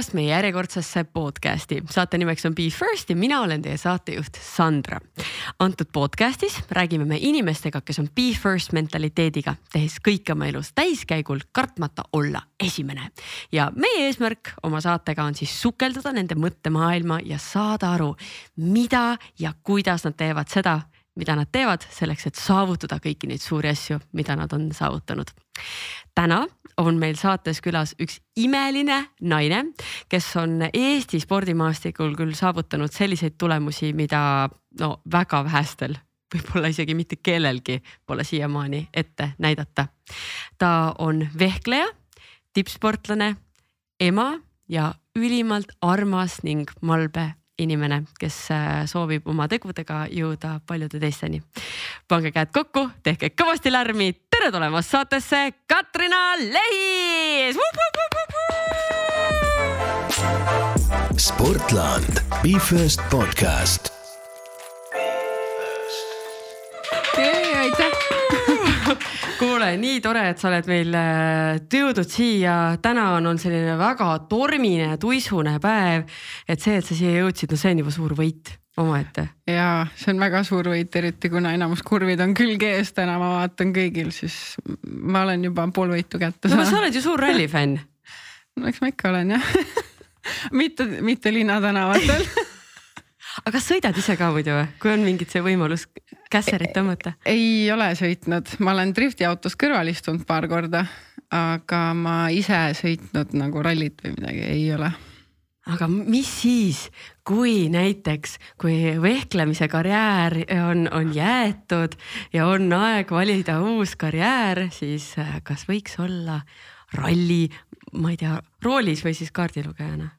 tulemast meie järjekordsesse podcast'i. saate nimeks on Be First ja mina olen teie saatejuht Sandra. antud podcast'is räägime me inimestega, kes on Be First mentaliteediga, tehes kõike oma elus täiskäigul, kartmata olla esimene. ja meie eesmärk oma saatega on siis sukelduda nende mõttemaailma ja saada aru, mida ja kuidas nad teevad seda mida nad teevad selleks, et saavutada kõiki neid suuri asju, mida nad on saavutanud. täna on meil saates külas üks imeline naine, kes on Eesti spordimaastikul küll saavutanud selliseid tulemusi, mida no väga vähestel võib-olla isegi mitte kellelgi pole siiamaani ette näidata. ta on vehkleja, tippsportlane, ema ja ülimalt armas ning malbe inimene, kes äh, soovib oma tegudega jõuda paljude teisteni. pange käed kokku, tehke kõvasti lärmi, tere tulemast saatesse, Katrina Lehis. sportland, Be First podcast. aitäh kuule, nii tore, et sa oled meil jõudnud äh, siia. täna on, on selline väga tormine, tuisune päev. et see, et sa siia jõudsid, no see on juba suur võit omaette. ja see on väga suur võit, eriti kuna enamus kurvid on külge ees täna, ma vaatan kõigil, siis ma olen juba pool võitu kätte saanud. no sa oled ju suur rallifänn no eks ma ikka olen jah mitte, mitte linnatänavatel aga kas sõidad ise ka muidu või, kui on mingit see võimalus kässerit tõmmata? ei ole sõitnud, ma olen driftiautos kõrval istunud paar korda, aga ma ise sõitnud nagu rallit või midagi ei ole aga mis siis, kui näiteks, kui vehklemise karjäär on, on jäetud ja on aeg valida uus karjäär, siis äh, kas võiks olla ralli, ma ei tea, roolis või siis kaardilugejana?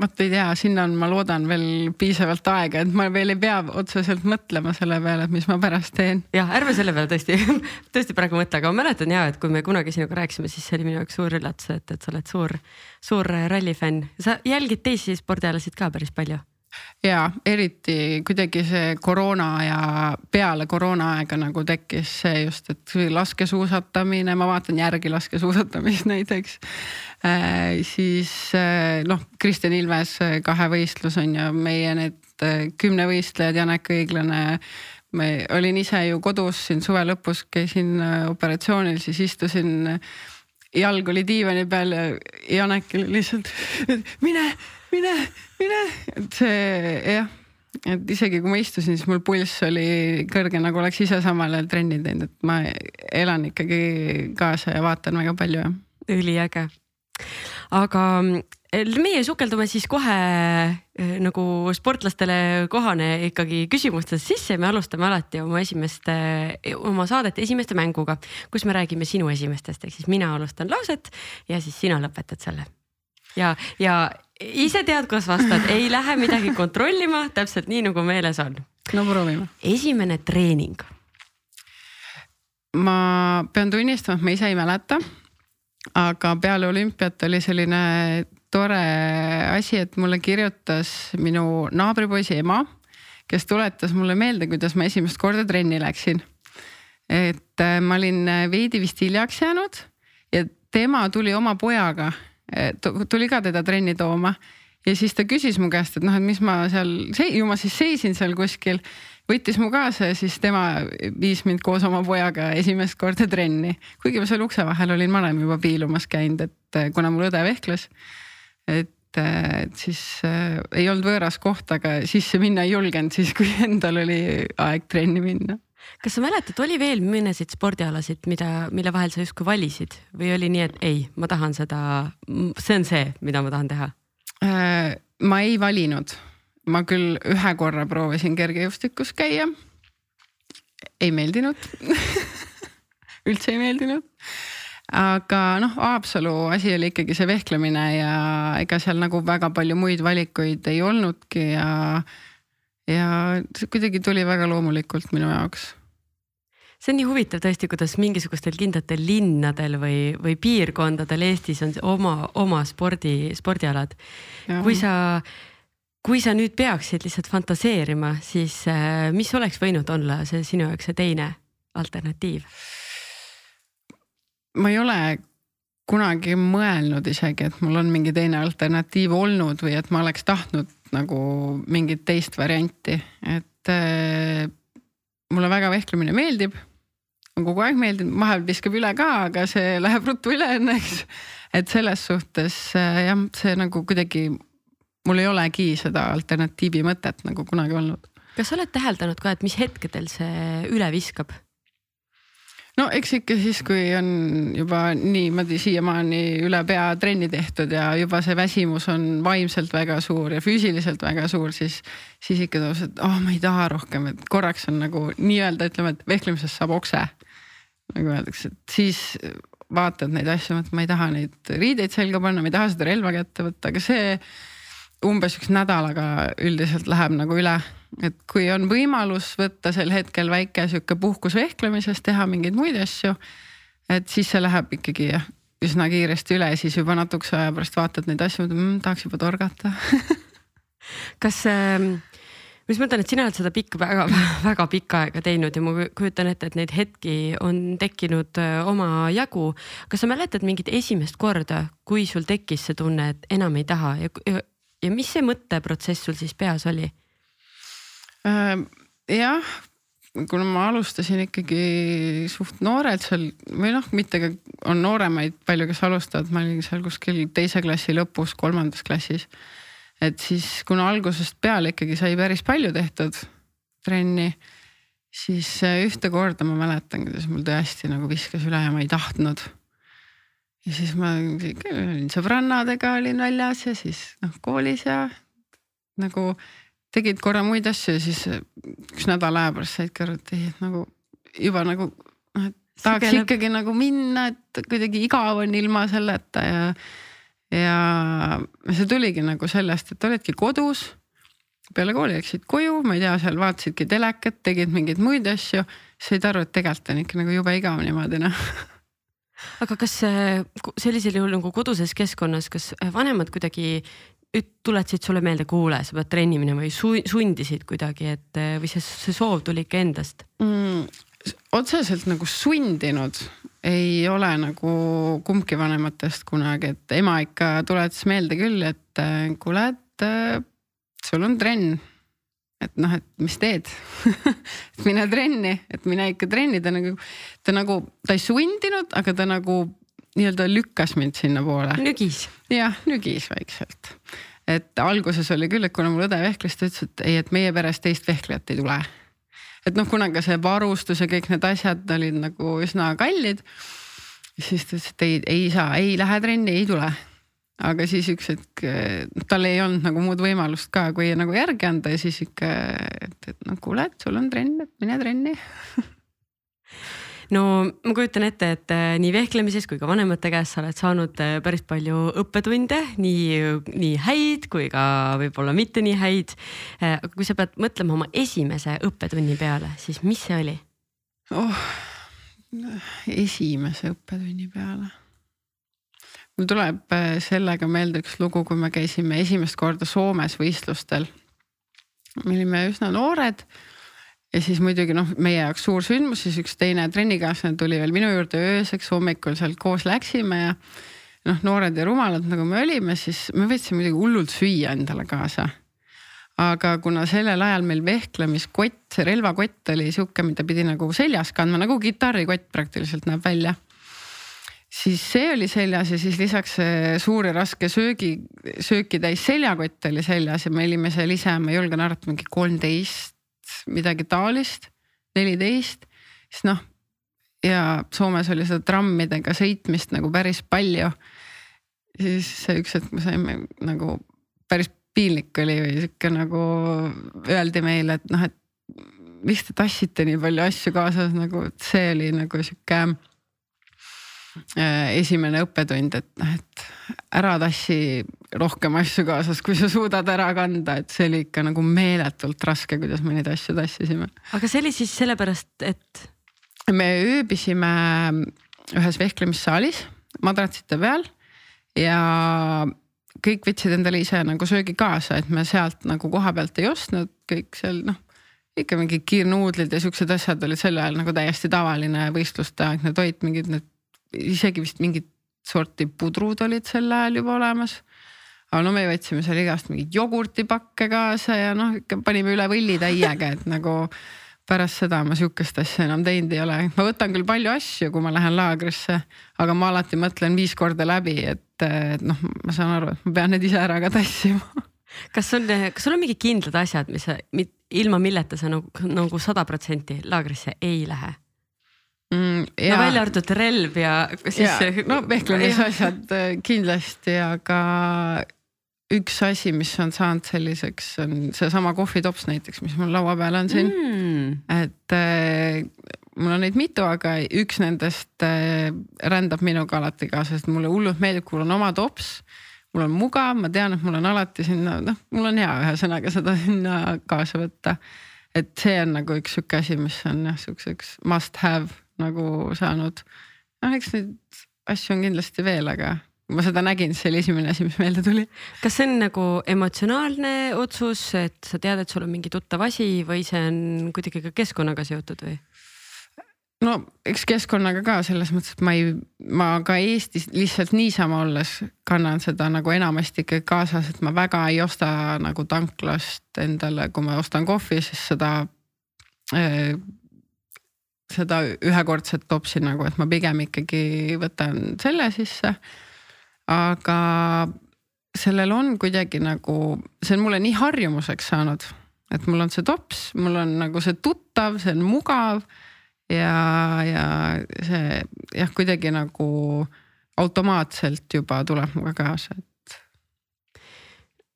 Vot ei tea, sinna on, ma loodan veel piisavalt aega, et ma veel ei pea otseselt mõtlema selle peale, et mis ma pärast teen. jah, ärme selle peale tõesti tõesti praegu mõtle, aga ma mäletan ja, et kui me kunagi sinuga rääkisime, siis see oli minu jaoks suur üllatus, et, et sa oled suur, suur rallifänn. sa jälgid teisi spordialasid ka päris palju ja eriti kuidagi see koroona ja peale koroona aega nagu tekkis see just, et laskesuusatamine, ma vaatan järgi laskesuusatamist näiteks äh,. siis äh, noh, Kristjan Ilves äh, kahevõistlus on ju meie need äh, kümnevõistlejad, Janek Õiglane ma olin ise ju kodus siin suve lõpus, käisin operatsioonil, siis istusin, jalg oli diivani peal ja Janekil lihtsalt mine, mine, mine, et see jah, et isegi kui ma istusin, siis mul pulss oli kõrge, nagu oleks ise samal ajal trenni teinud, et ma elan ikkagi kaasa ja vaatan väga palju. üliäge, aga eh, meie sukeldume siis kohe eh, nagu sportlastele kohane ikkagi küsimustesse sisse, me alustame alati oma esimeste, oma saadete esimeste mänguga, kus me räägime sinu esimestest, ehk siis mina alustan lauset ja siis sina lõpetad selle. ja, ja ise tead, kuidas vastad, ei lähe midagi kontrollima, täpselt nii nagu meeles on. no proovime. esimene treening. ma pean tunnistama, et ma ise ei mäleta. aga peale olümpiat oli selline tore asi, et mulle kirjutas minu naabripoisi ema, kes tuletas mulle meelde, kuidas ma esimest korda trenni läksin. et äh, ma olin veidi vist hiljaks jäänud ja tema tuli oma pojaga tuli ka teda trenni tooma ja siis ta küsis mu käest, et noh, et mis ma seal, ju ma siis seisin seal kuskil, võttis mu kaasa ja siis tema viis mind koos oma pojaga esimest korda trenni. kuigi ma seal ukse vahel olin varem juba piilumas käinud, et eh, kuna mul õde vehkles. et, eh, et siis äh, ei olnud võõras koht, aga sisse minna ei julgenud siis, kui endal oli aeg trenni minna kas sa mäletad, oli veel mõnesid spordialasid, mida, mille vahel sa justkui valisid või oli nii, et ei, ma tahan seda, see on see, mida ma tahan teha? Äh, ma ei valinud, ma küll ühe korra proovisin kergejõustikus käia. ei meeldinud üldse ei meeldinud aga noh, Haapsalu asi oli ikkagi see vehklemine ja ega seal nagu väga palju muid valikuid ei olnudki ja ja see kuidagi tuli väga loomulikult minu jaoks see on nii huvitav tõesti, kuidas mingisugustel kindlatel linnadel või, või piirkondadel Eestis on oma, oma spordi, spordialad. kui sa, kui sa nüüd peaksid lihtsalt fantaseerima, siis äh, mis oleks võinud olla see sinu jaoks see teine alternatiiv? ma ei ole kunagi mõelnud isegi, et mul on mingi teine alternatiiv olnud või et ma oleks tahtnud nagu mingit teist varianti, et äh, mulle väga vehklemine meeldib. on kogu aeg meeldinud, vahepeal viskab üle ka, aga see läheb ruttu üle õnneks. et selles suhtes äh, jah, see nagu kuidagi, mul ei olegi seda alternatiivi mõtet nagu kunagi olnud. kas sa oled täheldanud ka, et mis hetkedel see üle viskab? No eks ikka siis, kui on juba niimoodi siiamaani üle pea trenni tehtud ja juba see väsimus on vaimselt väga suur ja füüsiliselt väga suur, siis, siis ikka tõuseb, et oh, ma ei taha rohkem, et korraks on nagu nii-öelda ütleme, et vehklemisest saab okse. nagu öeldakse, et siis vaatad neid asju, et ma ei taha neid riideid selga panna, ma ei taha seda relva kätte võtta, aga see umbes üks nädalaga üldiselt läheb nagu üle et kui on võimalus võtta sel hetkel väike sihuke puhkus vehklemisest, teha mingeid muid asju. et siis see läheb ikkagi üsna kiiresti üle, siis juba natukese aja pärast vaatad neid asju mmm,, tahaks juba torgata kas äh, ma just mõtlen, et sina oled seda pikka, väga-väga pikka aega teinud ja ma kujutan ette, et neid hetki on tekkinud äh, omajagu. kas sa mäletad mingit esimest korda, kui sul tekkis see tunne, et enam ei taha ja, ja, ja mis see mõtteprotsess sul siis peas oli? Äh, jah, kuna ma alustasin ikkagi suht noorelt seal või noh, mitte ka on nooremaid palju, kes alustavad, ma olin seal kuskil teise klassi lõpus, kolmandas klassis. et siis, kuna algusest peale ikkagi sai päris palju tehtud trenni, siis ühte korda ma mäletan, kuidas mul tõesti nagu viskas üle ja ma ei tahtnud. ja siis ma olin sõbrannadega olin väljas ja siis noh koolis ja nagu tegid korra muid asju ja siis äh, üks nädala aja pärast saidki aru, et ei, et nagu juba nagu noh, et tahaks Sügeleb. ikkagi nagu minna, et kuidagi igav on ilma selleta ja. ja see tuligi nagu sellest, et olidki kodus. peale kooli läksid koju, ma ei tea, seal vaatasidki telekat, tegid mingeid muid asju, said aru, et tegelikult on ikka nagu jube igav niimoodi noh aga kas äh, sellisel juhul nagu koduses keskkonnas, kas vanemad kuidagi tuletasid sulle meelde, kuule, sa pead trenni minema või sundisid kuidagi, et või see, see soov tuli ikka endast mm,? otseselt nagu sundinud ei ole nagu kumbki vanematest kunagi, et ema ikka tuletas meelde küll, et kuule, et sul on trenn. et noh, et mis teed mine trenni, et mine ikka trenni, ta nagu, ta nagu, ta ei sundinud, aga ta nagu nii-öelda lükkas mind sinnapoole. nügis. jah, nügis vaikselt. et alguses oli küll, et kuna mul õde vehkles, ta ütles, et ei, et meie peres teist vehklejat ei tule. et noh, kuna ka see varustus ja kõik need asjad olid nagu üsna kallid. siis ta ütles, et ei, ei saa, ei lähe trenni, ei tule aga siis üks hetk tal ei olnud nagu muud võimalust ka, kui nagu järgi anda ja siis ikka, et, et no kuule, et sul on trenn, et mine trenni no ma kujutan ette, et äh, nii vehklemises kui ka vanemate käest sa oled saanud äh, päris palju õppetunde, nii, nii häid kui ka võib-olla mitte nii häid. Äh, kui sa pead mõtlema oma esimese õppetunni peale, siis mis see oli oh,? esimese õppetunni peale mul tuleb sellega meelde üks lugu, kui me käisime esimest korda Soomes võistlustel. me olime üsna noored ja siis muidugi noh, meie jaoks suur sündmus, siis üks teine trennikaaslane tuli veel minu juurde ööseks, hommikul sealt koos läksime ja noh, noored ja rumalad nagu me olime, siis me võtsime muidugi hullult süüa endale kaasa. aga kuna sellel ajal meil vehklemiskott, relvakott oli sihuke, mida pidi nagu seljas kandma nagu kitarrikott praktiliselt näeb välja siis see oli seljas ja siis lisaks see suur ja raske söögi, sööki täis seljakott oli seljas ja me olime seal ise, ma julgen arvata, mingi kolmteist midagi taolist, neliteist, siis noh. ja Soomes oli seda trammidega sõitmist nagu päris palju. siis üks hetk me saime nagu päris piinlik oli või sihuke nagu öeldi meile, et noh, et miks te tassite nii palju asju kaasas nagu, et see oli nagu sihuke Äh, esimene õppetund, et noh, et ära tassi rohkem asju kaasas, kui sa suudad ära kanda, et see oli ikka nagu meeletult raske, kuidas me neid asju tassisime. aga see oli siis sellepärast, et? me ööbisime ühes vehklemissaalis madratsite peal ja kõik võtsid endale ise nagu söögi kaasa, et me sealt nagu koha pealt ei ostnud, kõik seal noh ikka mingid kiirnuudlid ja siuksed asjad olid sel ajal nagu täiesti tavaline võistluste aegne toit, mingid need isegi vist mingid sorti pudrud olid sel ajal juba olemas. aga no me võtsime seal igast mingeid jogurtipakke kaasa ja noh, ikka panime üle võllitäiega, et nagu pärast seda ma sihukest asja enam teinud ei ole, ma võtan küll palju asju, kui ma lähen laagrisse, aga ma alati mõtlen viis korda läbi, et, et noh, ma saan aru, et ma pean need ise ära ka tassima. Kas on, kas sul on mingid kindlad asjad, mis ilma milleta sa nagu, nagu sada protsenti laagrisse ei lähe mm,? no välja arvatud relv ja siis. no vehklemisasjad äh, kindlasti, aga üks asi, mis on saanud selliseks, on seesama kohvitops näiteks, mis mul laua peal on siin mm.. et äh, mul on neid mitu, aga üks nendest äh, rändab minuga alati kaasa, sest mulle hullult meeldib, kui mul on oma tops. mul on mugav, ma tean, et mul on alati sinna, noh, mul on hea ühesõnaga seda sinna kaasa võtta. et see on nagu üks sihuke asi, mis on jah, sihukeseks must have nagu saanud. noh, eks neid asju on kindlasti veel, aga kui ma seda nägin, see oli esimene asi, mis meelde tuli. kas see on nagu emotsionaalne otsus, et sa tead, et sul on mingi tuttav asi või see on kuidagi ka keskkonnaga seotud või? no eks keskkonnaga ka selles mõttes, et ma ei, ma ka Eestis lihtsalt niisama olles kannan seda nagu enamasti ikkagi kaasas, et ma väga ei osta nagu tanklast endale, kui ma ostan kohvi, siis seda äh, seda ühekordset topsi nagu, et ma pigem ikkagi võtan selle sisse. Aga sellel on kuidagi nagu, see on mulle nii harjumuseks saanud, et mul on see tops, mul on nagu see tuttav, see on mugav ja, ja see jah, kuidagi nagu automaatselt juba tuleb mulle kaasa, et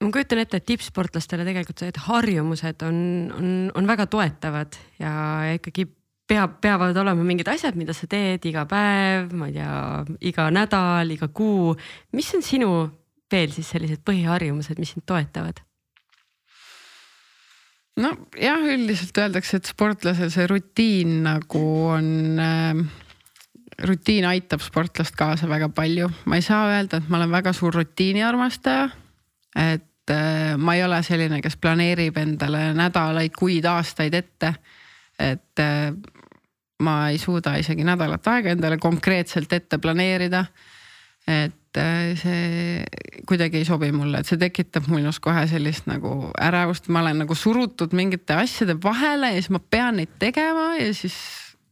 ma kujutan ette, et tippsportlastele tegelikult need harjumused on, on, on väga toetavad ja ikkagi peab, peavad olema mingid asjad, mida sa teed iga päev, ma ei tea, iga nädal, iga kuu. mis on sinu veel siis sellised põhiharjumused, mis sind toetavad? nojah, üldiselt öeldakse, et sportlasel see rutiin nagu on äh, rutiin aitab sportlast kaasa väga palju, ma ei saa öelda, et ma olen väga suur rutiini armastaja. et äh, ma ei ole selline, kes planeerib endale nädalaid, kuid, aastaid ette. et äh, ma ei suuda isegi nädalat aega endale konkreetselt ette planeerida. et äh, see kuidagi ei sobi mulle, et see tekitab minus kohe sellist nagu ärevust, ma olen nagu surutud mingite asjade vahele ja siis ma pean neid tegema ja siis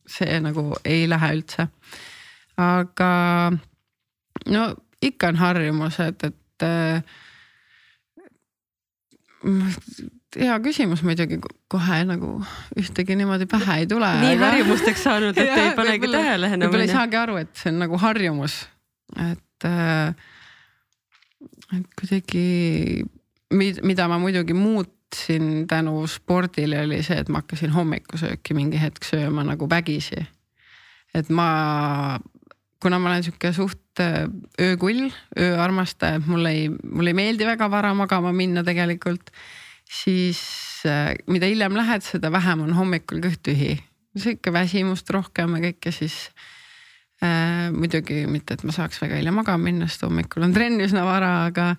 see nagu ei lähe üldse. aga no ikka on harjumused, et äh, hea küsimus muidugi, kohe nagu ühtegi niimoodi pähe ei tule. nii aga... harjumusteks saanud, et ja, ei panegi tähele enam. võib-olla ei saagi aru, et see on nagu harjumus, et äh,, et kuidagi, mida ma muidugi muutsin tänu spordile, oli see, et ma hakkasin hommikusööki mingi hetk sööma nagu vägisi. et ma, kuna ma olen sihuke suht äh, öökull, ööarmastaja, et mulle ei, mulle ei meeldi väga vara magama minna tegelikult siis äh, mida hiljem lähed, seda vähem on hommikul kõht tühi. sihuke väsimust rohkem ja kõike siis äh,. muidugi mitte, et ma saaks väga hilja magama minna, sest hommikul on trenn üsna vara, aga,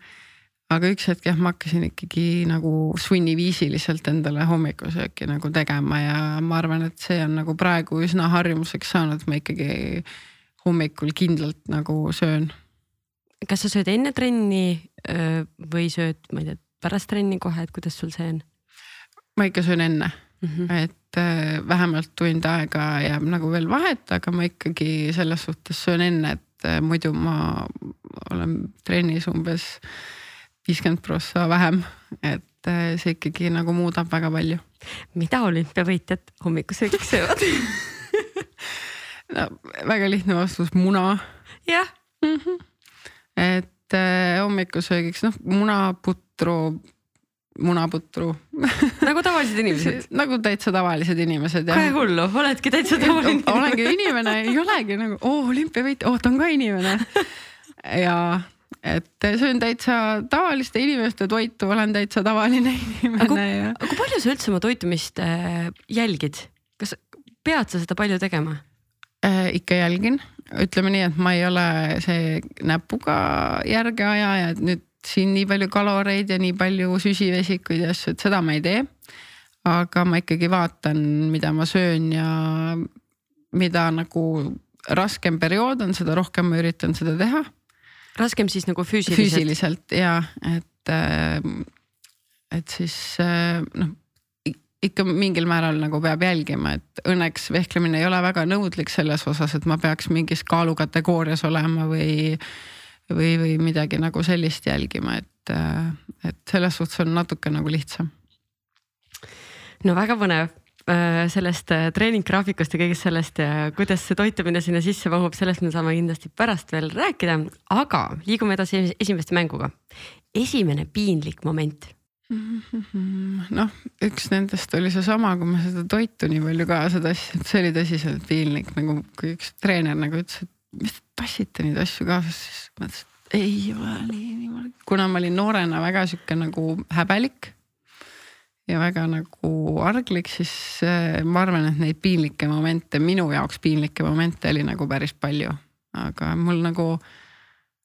aga üks hetk jah, ma hakkasin ikkagi nagu sunniviisiliselt endale hommikusööki nagu tegema ja ma arvan, et see on nagu praegu üsna harjumuseks saanud, ma ikkagi hommikul kindlalt nagu söön. kas sa sööd enne trenni või sööd, ma ei tea pärast trenni kohe, et kuidas sul see on? ma ikka söön enne mm, -hmm. et äh, vähemalt tund aega jääb nagu veel vahet, aga ma ikkagi selles suhtes söön enne, et äh, muidu ma olen trennis umbes viiskümmend prossa vähem, et äh, see ikkagi nagu muudab väga palju. mida olümpiavõitjad hommikusöögiks söövad no väga lihtne vastus, muna. jah mm. -hmm. et äh, hommikusöögiks noh, munaputru putru, munaputru nagu tavalised inimesed nagu täitsa tavalised inimesed kahe hullu, oledki täitsa tavaline inimene. olengi inimene, ei olegi nagu oo oh, olümpiavõit, oo oh, ta on ka inimene. ja et söön täitsa tavaliste inimeste toitu, olen täitsa tavaline inimene. aga, ja... kui palju sa üldse oma toitumist äh, jälgid, kas pead sa seda palju tegema äh,? ikka jälgin, ütleme nii, et ma ei ole see näpuga järge ajaja, et nüüd siin nii palju kaloreid ja nii palju süsivesikuid ja asju, et seda ma ei tee. aga ma ikkagi vaatan, mida ma söön ja mida nagu raskem periood on, seda rohkem ma üritan seda teha. raskem siis nagu füüsiliselt? füüsiliselt ja et, et siis noh ikka mingil määral nagu peab jälgima, et õnneks vehklemine ei ole väga nõudlik selles osas, et ma peaks mingis kaalukategoorias olema või, või, või midagi nagu sellist jälgima, et, et selles suhtes on natuke nagu lihtsam. no väga põnev äh, sellest äh, treeninggraafikust ja kõigest sellest ja kuidas see toitumine sinna sisse mahub, sellest me saame kindlasti pärast veel rääkida, aga liigume edasi esimeste mänguga. esimene piinlik moment noh, üks nendest oli seesama, kui ma seda toitu nii palju kaasa tassin, et see oli tõsiselt piinlik, nagu kui üks treener nagu ütles, et mis te tassite neid asju kaasas, siis mõtlesin, et ei ole nii niimoodi. kuna ma olin noorena väga sihuke nagu häbelik ja väga nagu arglik, siis äh, ma arvan, et neid piinlikke momente, minu jaoks piinlikke momente oli nagu päris palju, aga mul nagu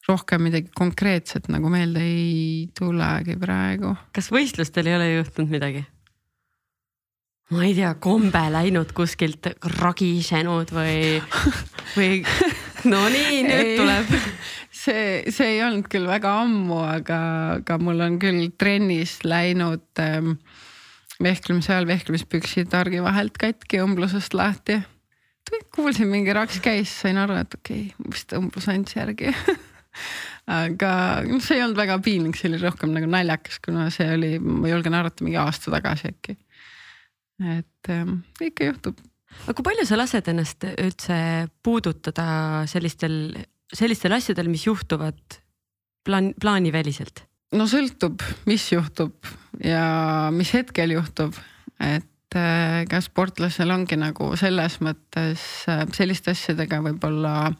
rohkem midagi konkreetset nagu meelde ei tulegi praegu. kas võistlustel ei ole juhtunud midagi? ma ei tea, kombe läinud kuskilt ragisenud või, või no nii, nüüd ei, tuleb. see, see ei olnud küll väga ammu, aga, aga mul on küll trennis läinud ähm, vehklemise ajal vehklemispüksid argi vahelt katki, õmblusest lahti. kuulsin mingi raks käis, sain aru, et okei okay,, vist õmblus andis järgi aga see ei olnud väga piinlik, see oli rohkem nagu naljakas, kuna see oli, ma julgen arvata, mingi aasta tagasi äkki. et ähm, ikka juhtub. Aga kui palju sa lased ennast üldse puudutada sellistel, sellistel asjadel, mis juhtuvad plaan, plaaniväliselt? no sõltub, mis juhtub ja mis hetkel juhtub, et äh, ka sportlasel ongi nagu selles mõttes äh, selliste asjadega võib-olla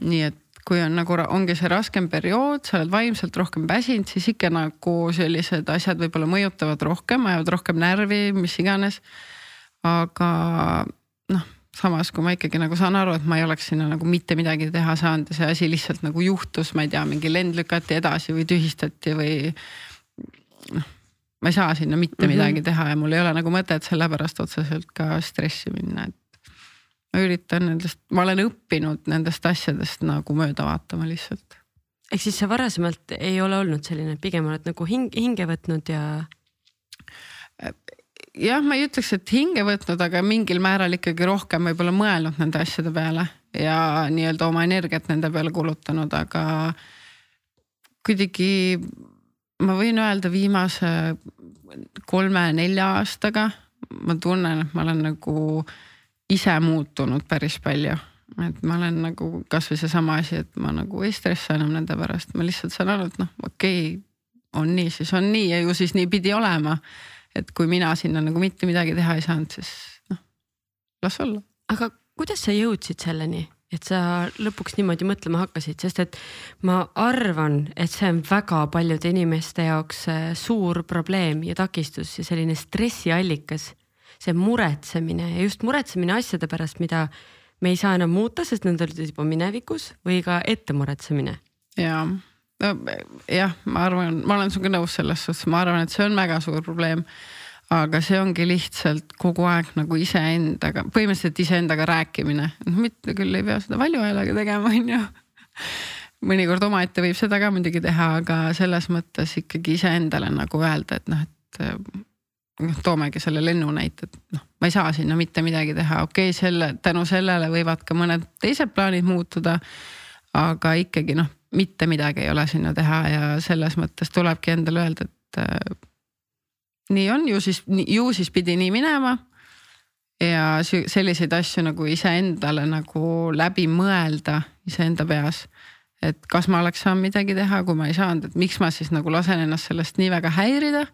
nii, et kui on nagu ongi see raskem periood, sa oled vaimselt rohkem väsinud, siis ikka nagu sellised asjad võib-olla mõjutavad rohkem, ajavad rohkem närvi, mis iganes. Aga noh, samas kui ma ikkagi nagu saan aru, et ma ei oleks sinna nagu mitte midagi teha saanud ja see asi lihtsalt nagu juhtus, ma ei tea, mingi lend lükati edasi või tühistati või noh ma ei saa sinna mitte mm -hmm. midagi teha ja mul ei ole nagu mõtet sellepärast otseselt ka stressi minna, et ma üritan nendest, ma olen õppinud nendest asjadest nagu mööda vaatama lihtsalt. ehk siis sa varasemalt ei ole olnud selline, pigem oled nagu hing, hinge võtnud ja? Jah, ma ei ütleks, et hinge võtnud, aga mingil määral ikkagi rohkem võib-olla mõelnud nende asjade peale ja nii-öelda oma energiat nende peale kulutanud, aga kuidagi ma võin öelda viimase kolme-nelja aastaga ma tunnen, et ma olen nagu ise muutunud päris palju. et ma olen nagu kasvõi seesama asi, et ma nagu ei stressa enam nende pärast, ma lihtsalt saan aru, et noh, okei okay,, on nii, siis on nii ja ju siis nii pidi olema. Et kui mina sinna nagu mitte midagi teha ei saanud, siis noh, las olla. aga kuidas sa jõudsid selleni? et sa lõpuks niimoodi mõtlema hakkasid, sest et ma arvan, et see on väga paljude inimeste jaoks äh, suur probleem ja takistus ja selline stressiallikas see muretsemine ja just muretsemine asjade pärast, mida me ei saa enam muuta, sest need olid juba minevikus või ka ette muretsemine. ja, no jah, ma arvan, ma olen sinuga nõus selles suhtes, ma arvan, et see on väga suur probleem aga see ongi lihtsalt kogu aeg nagu iseendaga, põhimõtteliselt iseendaga rääkimine, noh mitte küll ei pea seda valju häälega tegema, on ju. mõnikord omaette võib seda ka muidugi teha, aga selles mõttes ikkagi iseendale nagu öelda, et noh, et noh, toomegi selle lennu näite, et noh, ma ei saa sinna mitte midagi teha, okei okay,, selle, tänu sellele võivad ka mõned teised plaanid muutuda. aga ikkagi noh, mitte midagi ei ole sinna teha ja selles mõttes tulebki endale öelda, et äh, nii on ju siis, ju siis pidi nii minema. ja selliseid asju nagu iseendale nagu läbi mõelda iseenda peas et kas ma oleks saanud midagi teha, kui ma ei saanud, et miks ma siis nagu lasen ennast sellest nii väga häirida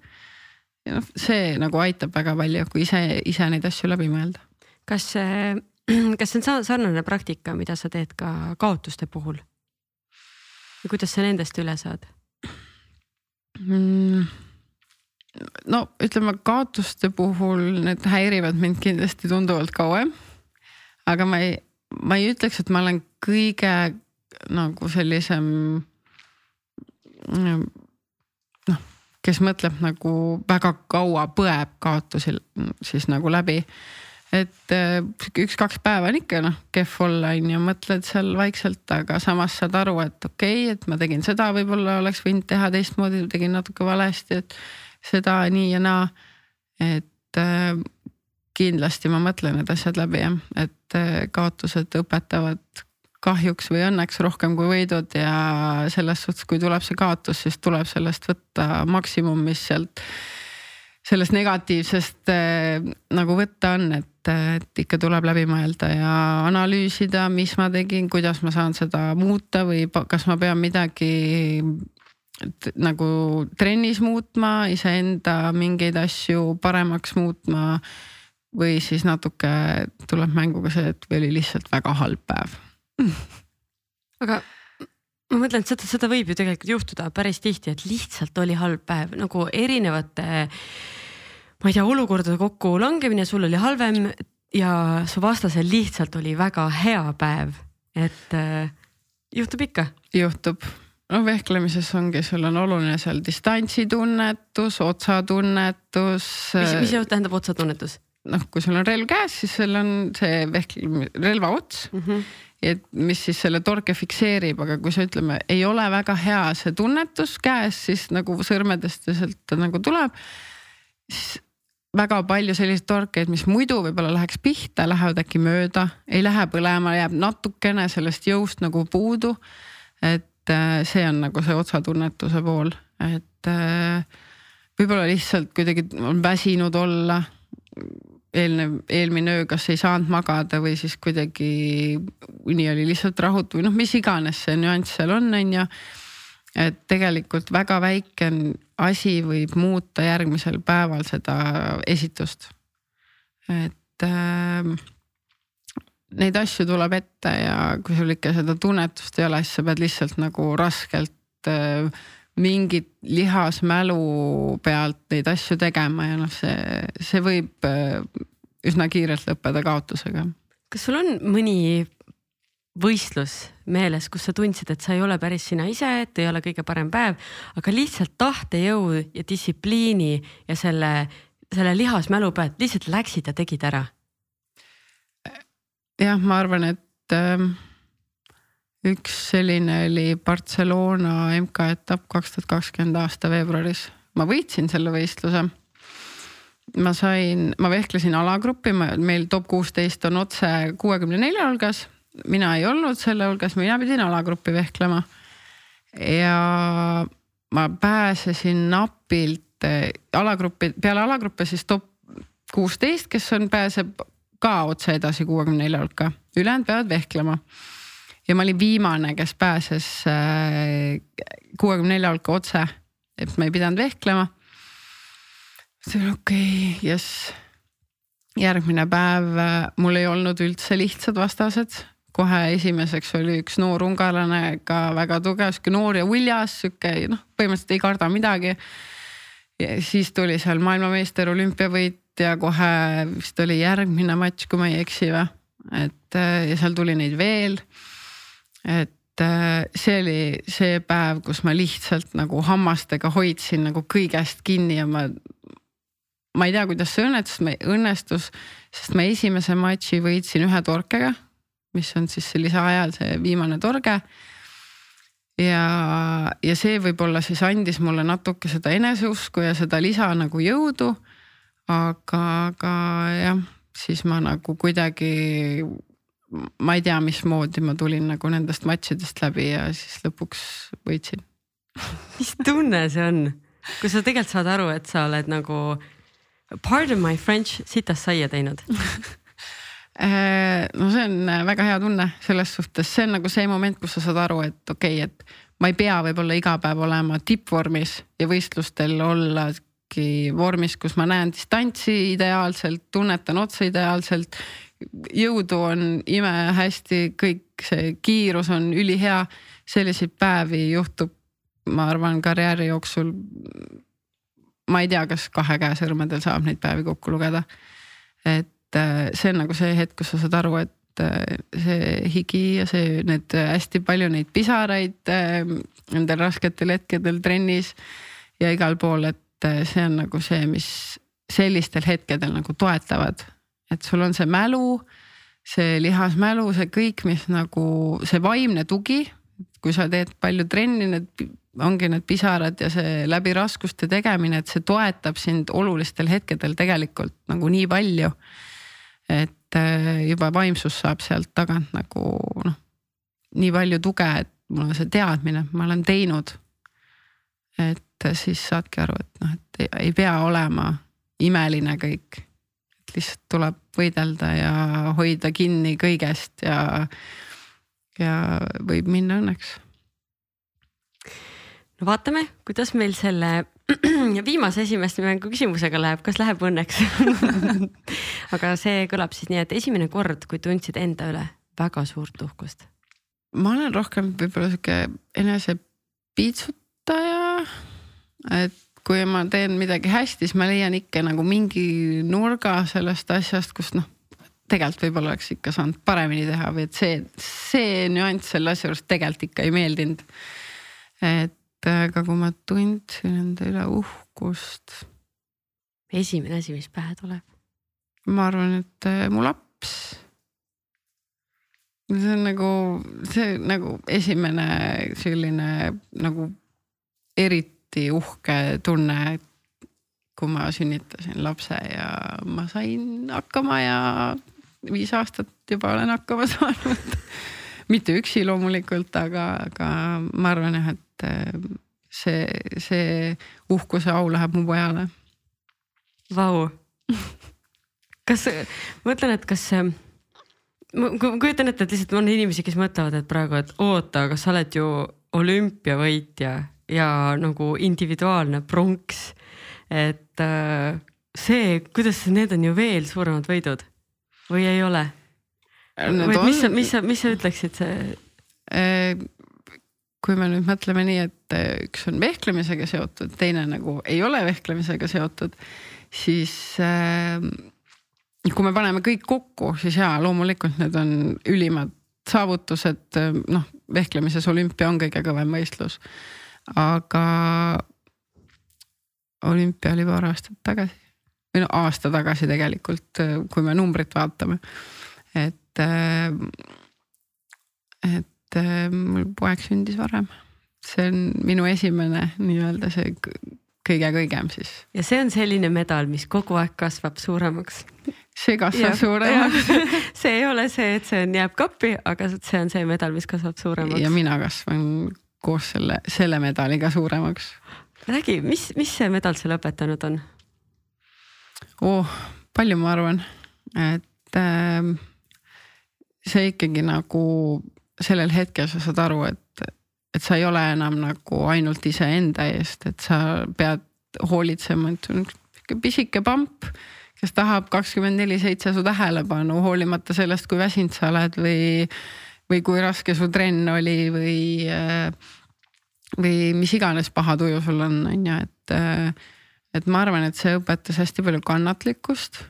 ja noh, see nagu aitab väga palju, kui ise, ise neid asju läbi mõelda. kas kas see on sarnane praktika, mida sa teed ka kaotuste puhul? Ja kuidas sa nendest üle saad mm.? no ütleme, kaotuste puhul need häirivad mind kindlasti tunduvalt kauem. aga ma ei, ma ei ütleks, et ma olen kõige nagu sellisem kes mõtleb nagu väga kaua põeb kaotusi siis nagu läbi. Et äh, üks-kaks päeva on ikka noh kehv olla on ju, mõtled seal vaikselt, aga samas saad aru, et okei okay,, et ma tegin seda, võib-olla oleks võinud teha teistmoodi, tegin natuke valesti, et seda nii ja naa. et äh, kindlasti ma mõtlen need asjad läbi jah, et äh, kaotused õpetavad kahjuks või õnneks rohkem kui võidud ja selles suhtes, kui tuleb see kaotus, siis tuleb sellest võtta maksimum, mis sealt sellest negatiivsest nagu võtta on, et, et ikka tuleb läbi mõelda ja analüüsida, mis ma tegin, kuidas ma saan seda muuta või kas ma pean midagi nagu trennis muutma, iseenda mingeid asju paremaks muutma. või siis natuke tuleb mängu ka see, et või oli lihtsalt väga halb päev aga ma mõtlen, et seda, seda võib ju tegelikult juhtuda päris tihti, et lihtsalt oli halb päev nagu erinevate ma ei tea, olukordade kokkulangemine, sul oli halvem ja su vastasel lihtsalt oli väga hea päev, et äh, juhtub ikka. juhtub, no vehklemises ongi, sul on oluline seal distantsitunnetus, otsatunnetus. mis, mis tähendab otsatunnetus? noh, kui sul on relv käes, siis sul on see vehklemine, relva ots mm. -hmm et mis siis selle torke fikseerib, aga kui sa ütleme, ei ole väga hea see tunnetus käes, siis nagu sõrmedest ja sealt nagu tuleb. siis väga palju selliseid torkeid, mis muidu võib-olla läheks pihta, lähevad äkki mööda, ei lähe põlema, jääb natukene sellest jõust nagu puudu. et äh, see on nagu see otsatunnetuse pool, et äh, võib-olla lihtsalt kuidagi on väsinud olla. eelnev, eelmine öö, kas ei saanud magada või siis kuidagi uni oli lihtsalt rahutu või noh, mis iganes see nüanss seal on, on ju et tegelikult väga väike asi võib muuta järgmisel päeval seda esitust. et äh, neid asju tuleb ette ja kui sul ikka seda tunnetust ei ole, siis sa pead lihtsalt nagu raskelt äh, mingit lihasmälu pealt neid asju tegema ja noh, see, see võib äh, üsna kiirelt lõppeda kaotusega. kas sul on mõni võistlus meeles, kus sa tundsid, et sa ei ole päris sina ise, et ei ole kõige parem päev, aga lihtsalt tahtejõu ja distsipliini ja selle, selle lihasmälu pealt lihtsalt läksid ja tegid ära. jah, ma arvan, et äh, üks selline oli Barcelona MK-etapp kaks tuhat kakskümmend aasta veebruaris, ma võitsin selle võistluse. Ma sain, ma vehklesin alagrupi, meil top kuusteist on otse kuuekümne nelja hulgas mina ei olnud selle hulgas, mina pidin alagruppi vehklema. ja ma pääsesin napilt eh, alagruppi, peale alagruppe siis top kuusteist, kes on, pääseb ka otse edasi kuuekümne nelja hulka, ülejäänud peavad vehklema. ja ma olin viimane, kes pääses eh, kuuekümne nelja hulka otse, et ma ei pidanud vehklema. mõtlesin okei okay,, jess järgmine päev eh, mul ei olnud üldse lihtsad vastased, kohe esimeseks oli üks noor ungarlane ka väga tugev, sihuke noor ja uljas, sihuke noh, põhimõtteliselt ei karda midagi. ja siis tuli seal maailmameister, olümpiavõitja, kohe vist oli järgmine matš, kui ma ei eksi või. et ja seal tuli neid veel. et see oli see päev, kus ma lihtsalt nagu hammastega hoidsin nagu kõigest kinni ja ma ma ei tea, kuidas see õnnetus, õnnestus, sest ma esimese matši võitsin ühe torkega mis on siis see lisaajal see viimane torge. ja, ja see võib-olla siis andis mulle natuke seda eneseusku ja seda lisa nagu jõudu. aga, aga jah, siis ma nagu kuidagi, ma ei tea, mismoodi ma tulin nagu nendest matšidest läbi ja siis lõpuks võitsin. mis tunne see on, kui sa tegelikult saad aru, et sa oled nagu pardon my french sitast saia teinud no see on äh, väga hea tunne selles suhtes, see on nagu see moment, kus sa saad aru, et okei okay,, et ma ei pea võib-olla iga päev olema tippvormis ja võistlustel ollagi vormis, kus ma näen distantsi ideaalselt, tunnetan otse ideaalselt. jõudu on imehästi, kõik see kiirus on ülihea, selliseid päevi juhtub, ma arvan, karjääri jooksul. ma ei tea, kas kahe käe sõrmedel saab neid päevi kokku lugeda. et Äh, see on nagu see hetk, kus sa saad aru, et äh, see higi ja see, need äh, hästi palju neid pisaraid nendel rasketel hetkedel trennis ja igal pool, et see on nagu see, mis sellistel hetkedel nagu toetavad. et sul on see mälu, see lihasmälu, see kõik, mis nagu see vaimne tugi. kui sa teed palju trenni, need ongi need pisarad ja see läbi raskuste tegemine, et see toetab sind olulistel hetkedel tegelikult nagu nii palju. Et äh, juba vaimsus saab sealt tagant nagu noh, nii palju tuge, et mul on see teadmine, ma olen teinud. et siis saadki aru, et noh, et ei, ei pea olema imeline kõik. et lihtsalt tuleb võidelda ja hoida kinni kõigest ja, ja võib minna õnneks. no vaatame, kuidas meil selle viimase esimeste mängu küsimusega läheb, kas läheb õnneks aga see kõlab siis nii, et esimene kord, kui tundsid enda üle väga suurt uhkust ma olen rohkem võib-olla sihuke enesepiitsutaja. et kui ma teen midagi hästi, siis ma leian ikka nagu mingi nurga sellest asjast, kus noh, tegelikult võib-olla oleks ikka saanud paremini teha või et see, see nüanss selle asja juures tegelikult ikka ei meeldinud. et aga kui ma tundsin enda üle uhkust. esimene asi, mis pähe tuleb? ma arvan, et mu laps see on nagu, see nagu esimene selline nagu eriti uhke tunne. kui ma sünnitasin lapse ja ma sain hakkama ja viis aastat juba olen hakkama saanud mitte üksi loomulikult, aga, aga ma arvan jah, et äh, see, see uhkuse au läheb mu pojale. Vau. kas, ma mõtlen, et kas ma kujutan ette, et lihtsalt on inimesi, kes mõtlevad, et praegu, et oota, aga sa oled ju olümpiavõitja ja nagu individuaalne pronks. et äh, see, kuidas need on ju veel suuremad võidud või ei ole? või on... mis sa, mis sa, mis sa ütleksid, see? Kui me nüüd mõtleme nii, et äh, üks on vehklemisega seotud, teine nagu ei ole vehklemisega seotud, siis äh, kui me paneme kõik kokku, siis jaa, loomulikult need on ülimad saavutused, noh, vehklemises olümpia on kõige kõvem võistlus. aga olümpia oli paar aastat tagasi või no aasta tagasi tegelikult, kui me numbrit vaatame. et, et mul poeg sündis varem, see on minu esimene nii-öelda see kõige kõigem siis. ja see on selline medal, mis kogu aeg kasvab suuremaks see kasvab suuremaks see ei ole see, et see on, jääb kappi, aga see on see medal, mis kasvab suuremaks. ja mina kasvan koos selle, selle medaliga suuremaks. räägi, mis, mis see medal sulle õpetanud on? oh, palju ma arvan, et äh, see ikkagi nagu sellel hetkel sa saad aru, et, et sa ei ole enam nagu ainult iseenda eest, et sa pead hoolitsema, et on pisike pamp kes tahab kakskümmend neli seitse su tähelepanu, hoolimata sellest, kui väsinud sa oled või, või kui raske su trenn oli või, või mis iganes paha tuju sul on, on ju, et. et ma arvan, et see õpetas hästi palju kannatlikkust.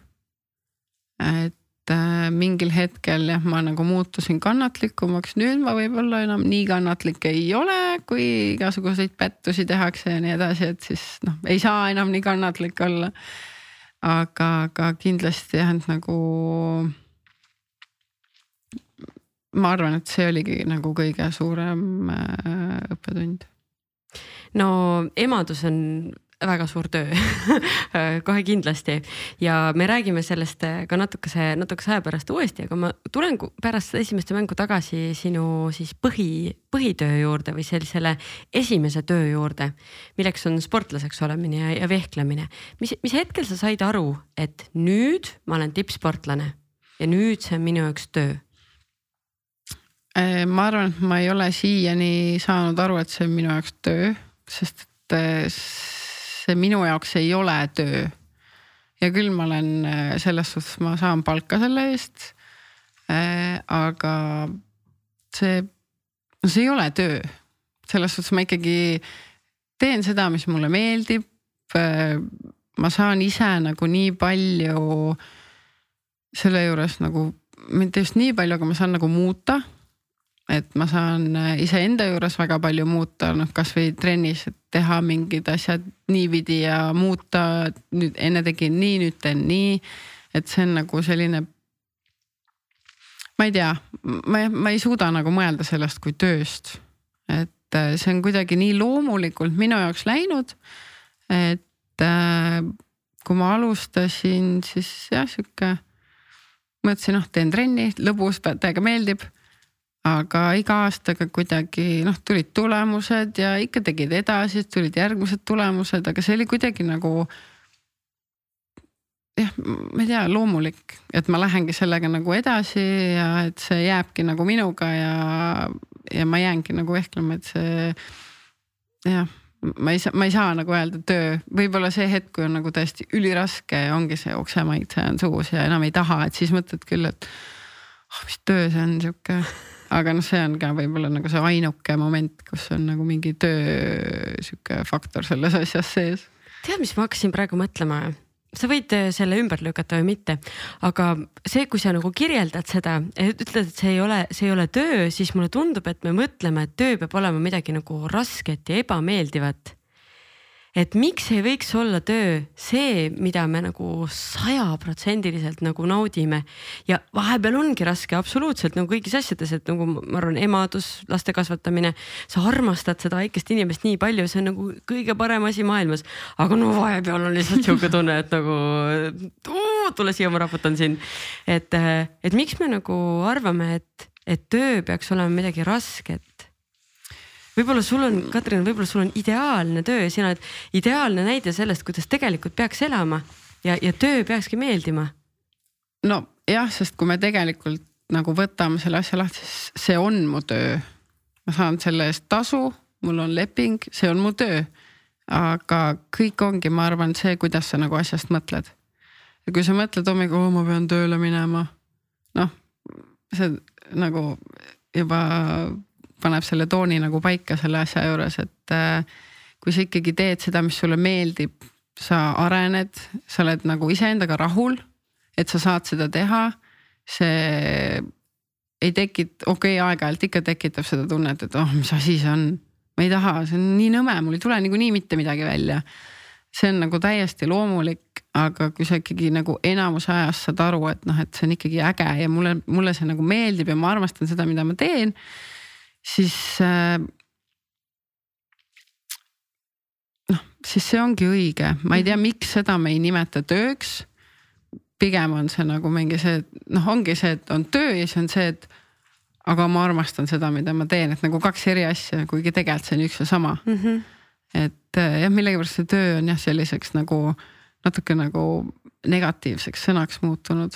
et mingil hetkel jah, ma nagu muutusin kannatlikumaks, nüüd ma võib-olla enam nii kannatlik ei ole, kui igasuguseid pettusi tehakse ja nii edasi, et siis noh, ei saa enam nii kannatlik olla aga, aga kindlasti jah, et nagu. ma arvan, et see oligi nagu kõige suurem äh, õppetund. no emadus on väga suur töö kohe kindlasti ja me räägime sellest ka natukese, natukese aja pärast uuesti, aga ma tulen pärast seda esimest mängu tagasi sinu siis põhi, põhitöö juurde või sellisele esimese töö juurde, milleks on sportlaseks olemine ja, ja vehklemine. mis, mis hetkel sa said aru, et nüüd ma olen tippsportlane ja nüüd see on minu jaoks töö? Äh, ma arvan, et ma ei ole siiani saanud aru, et see on minu jaoks töö, sest et äh, see minu jaoks ei ole töö. ja küll ma olen äh, selles suhtes, ma saan palka selle eest. Äh, aga see, no see ei ole töö, selles suhtes ma ikkagi teen seda, mis mulle meeldib. Äh, ma saan ise nagu nii palju selle juures nagu, mitte just nii palju, aga ma saan nagu muuta et ma saan äh, iseenda juures väga palju muuta, noh kasvõi trennis teha mingid asjad niipidi ja muuta. nüüd enne tegin nii, nüüd teen nii. et see on nagu selline. ma ei tea, ma, ma ei suuda nagu mõelda sellest kui tööst, et äh, see on kuidagi nii loomulikult minu jaoks läinud. et äh, kui ma alustasin, siis jah, sihuke mõtlesin, noh, teen trenni, lõbus, täiega meeldib aga iga aastaga kuidagi noh, tulid tulemused ja ikka tegid edasi, tulid järgmised tulemused, aga see oli kuidagi nagu. jah, ma ei tea, loomulik, et ma lähengi sellega nagu edasi ja et see jääbki nagu minuga ja, ja ma jäängi nagu vehklema, et see jah ma ei saa, ma ei saa nagu öelda töö, võib-olla see hetk, kui on nagu tõesti üliraske ja ongi see oksemaitse on suus ja enam ei taha, et siis mõtled küll, et oh, mis töö see on sihuke aga noh, see on ka võib-olla nagu see ainuke moment, kus on nagu mingi töö sihuke faktor selles asjas sees. tead, mis ma hakkasin praegu mõtlema? sa võid äh, selle ümber lükata või mitte, aga see, kui sa nagu kirjeldad seda, ütled, et see ei ole, see ei ole töö, siis mulle tundub, et me mõtleme, et töö peab olema midagi nagu rasket ja ebameeldivat et miks ei võiks olla töö see, mida me nagu sajaprotsendiliselt nagu naudime ja vahepeal ongi raske absoluutselt nagu kõigis asjades, et nagu ma arvan, emadus, laste kasvatamine, sa armastad seda väikest inimest nii palju, see on nagu kõige parem asi maailmas. aga no vahepeal on lihtsalt sihuke tunne, et nagu uu, tule siia, ma raputan sind. et, et miks me nagu arvame, et, et töö peaks olema midagi rasket võib-olla sul on, Katrin, võib-olla sul on ideaalne töö, sina oled ideaalne näide sellest, kuidas tegelikult peaks elama ja, ja töö peakski meeldima. no jah, sest kui me tegelikult nagu võtame selle asja lahti, siis see on mu töö. ma saan selle eest tasu, mul on leping, see on mu töö. aga kõik ongi, ma arvan, see, kuidas sa nagu asjast mõtled. ja kui sa mõtled hommikul oh,, ma pean tööle minema, noh, see nagu juba paneb selle tooni nagu paika selle asja juures, et äh, kui sa ikkagi teed seda, mis sulle meeldib, sa arened, sa oled nagu iseendaga rahul, et sa saad seda teha. see ei tekita, okei okay,, aeg-ajalt ikka tekitab seda tunnet, et oh, mis asi see on, ma ei taha, see on nii nõme, mul ei tule niikuinii mitte midagi välja. see on nagu täiesti loomulik, aga kui sa ikkagi nagu enamuse ajast saad aru, et noh, et see on ikkagi äge ja mulle, mulle see nagu meeldib ja ma armastan seda, mida ma teen siis äh, noh, siis see ongi õige, ma ei tea, mhm. miks seda me ei nimeta tööks. pigem on see nagu mingi see, noh, ongi see, et on töö ja siis on see, et aga ma armastan seda, mida ma teen, et nagu kaks eri asja, kuigi tegelikult see on üks ja sama mm. -hmm. et äh, jah, millegipärast see töö on jah, selliseks nagu natuke nagu negatiivseks sõnaks muutunud.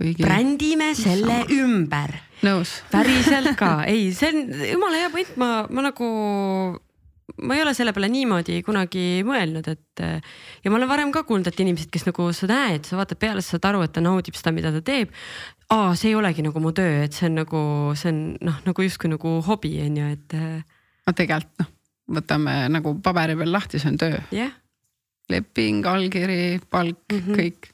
Kuigi. brändime selle sama. ümber nõus. päriselt ka, ei, see on jumala hea point, ma, ma nagu, ma ei ole selle peale niimoodi kunagi mõelnud, et ja ma olen varem ka kuulnud, et inimesed, kes nagu sa näed, sa vaatad peale, sa saad aru, et ta naudib seda, mida ta teeb. aa, see ei olegi nagu mu töö, et see on nagu, see on noh, nagu justkui nagu hobi on ju, et. no tegelikult noh, võtame nagu paberi peal lahti, see on töö yeah.. leping, allkiri, palk mm, -hmm. kõik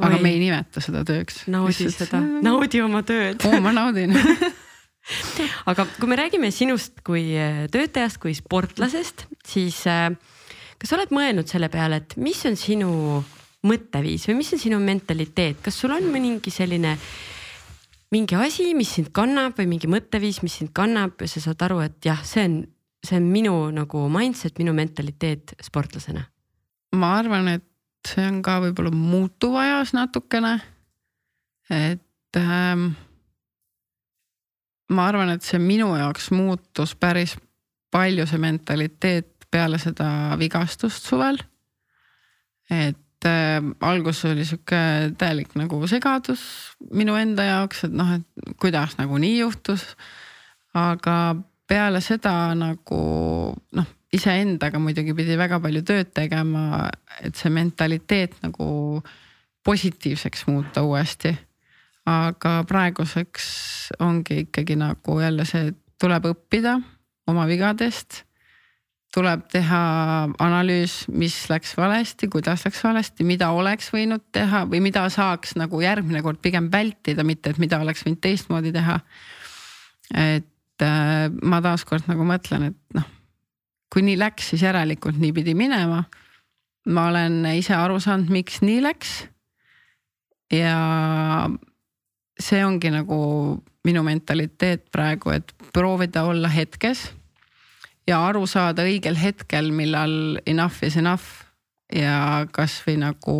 aga Oi. me ei nimeta seda tööks. naudi Lihtsalt... seda, naudi oma tööd oo, ma naudin aga kui me räägime sinust kui äh, töötajast, kui sportlasest, siis äh, kas sa oled mõelnud selle peale, et mis on sinu mõtteviis või mis on sinu mentaliteet, kas sul on mõningi selline mingi asi, mis sind kannab või mingi mõtteviis, mis sind kannab ja sa saad aru, et jah, see on, see on minu nagu mindset, minu mentaliteet sportlasena? ma arvan, et see on ka võib-olla muutuv ajas natukene. et ähm, ma arvan, et see minu jaoks muutus päris palju, see mentaliteet peale seda vigastust suvel. et äh, alguses oli sihuke täielik nagu segadus minu enda jaoks, et noh, et kuidas nagu nii juhtus. aga peale seda nagu noh iseendaga muidugi pidi väga palju tööd tegema, et see mentaliteet nagu positiivseks muuta uuesti. aga praeguseks ongi ikkagi nagu jälle see, tuleb õppida oma vigadest. tuleb teha analüüs, mis läks valesti, kuidas läks valesti, mida oleks võinud teha või mida saaks nagu järgmine kord pigem vältida, mitte et mida oleks võinud teistmoodi teha. et äh, ma taaskord nagu mõtlen, et noh kui nii läks, siis järelikult nii pidi minema. ma olen ise aru saanud, miks nii läks. ja see ongi nagu minu mentaliteet praegu, et proovida olla hetkes ja aru saada õigel hetkel, millal enough is enough ja kasvõi nagu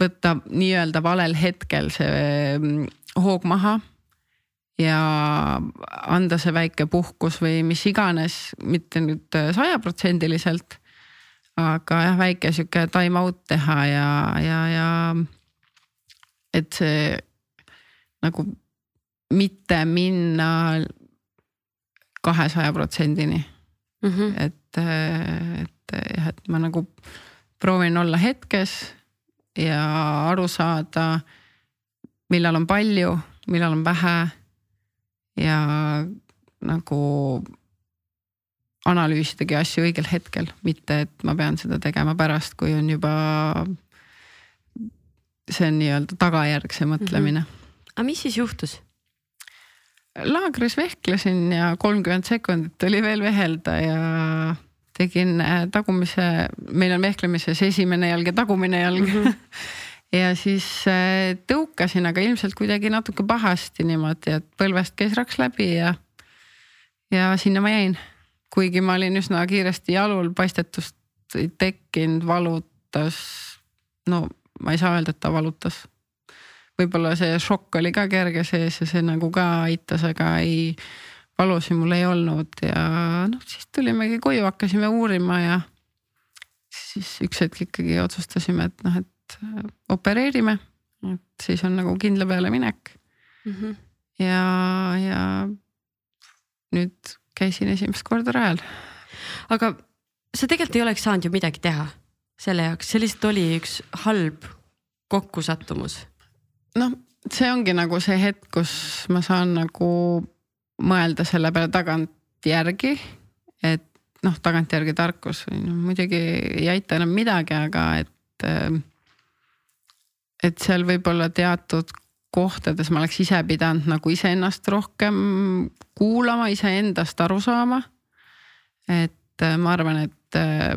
võtta nii-öelda valel hetkel see mm, hoog maha ja anda see väike puhkus või mis iganes, mitte nüüd sajaprotsendiliselt. aga jah, väike sihuke time out teha ja, ja, ja et see nagu mitte minna kahesaja protsendini. Mhm. et, et jah, et ma nagu proovin olla hetkes ja aru saada, millal on palju, millal on vähe. Ja nagu analüüsidagi asju õigel hetkel, mitte et ma pean seda tegema pärast, kui on juba. see nii-öelda tagajärg, see mõtlemine mm. -hmm. aga mis siis juhtus? laagris vehklesin ja kolmkümmend sekundit oli veel vehelda ja tegin äh, tagumise, meil on vehklemises esimene jalg ja tagumine jalg mm. -hmm. ja siis äh, tõukasin, aga ilmselt kuidagi natuke pahasti niimoodi, et põlvest käis raks läbi ja, ja sinna ma jäin. kuigi ma olin üsna kiiresti jalul, paistetust ei tekkinud, valutas. no ma ei saa öelda, et ta valutas võib-olla see šokk oli ka kerge sees ja see nagu ka aitas, aga ei, valusi mul ei olnud ja noh, siis tulimegi koju, hakkasime uurima ja siis üks hetk ikkagi otsustasime, et noh, et äh, opereerime. et siis on nagu kindla peale minek mm. -hmm. ja, ja nüüd käisin esimest korda rajal. aga sa tegelikult ei oleks saanud ju midagi teha selle jaoks, see lihtsalt oli üks halb kokkusattumus noh, see ongi nagu see hetk, kus ma saan nagu mõelda selle peale tagantjärgi. et noh, tagantjärgi tarkus no, muidugi ei aita enam midagi, aga et. Äh, et seal võib-olla teatud kohtades ma oleks ise pidanud nagu iseennast rohkem kuulama, iseendast aru saama. et äh, ma arvan, et äh,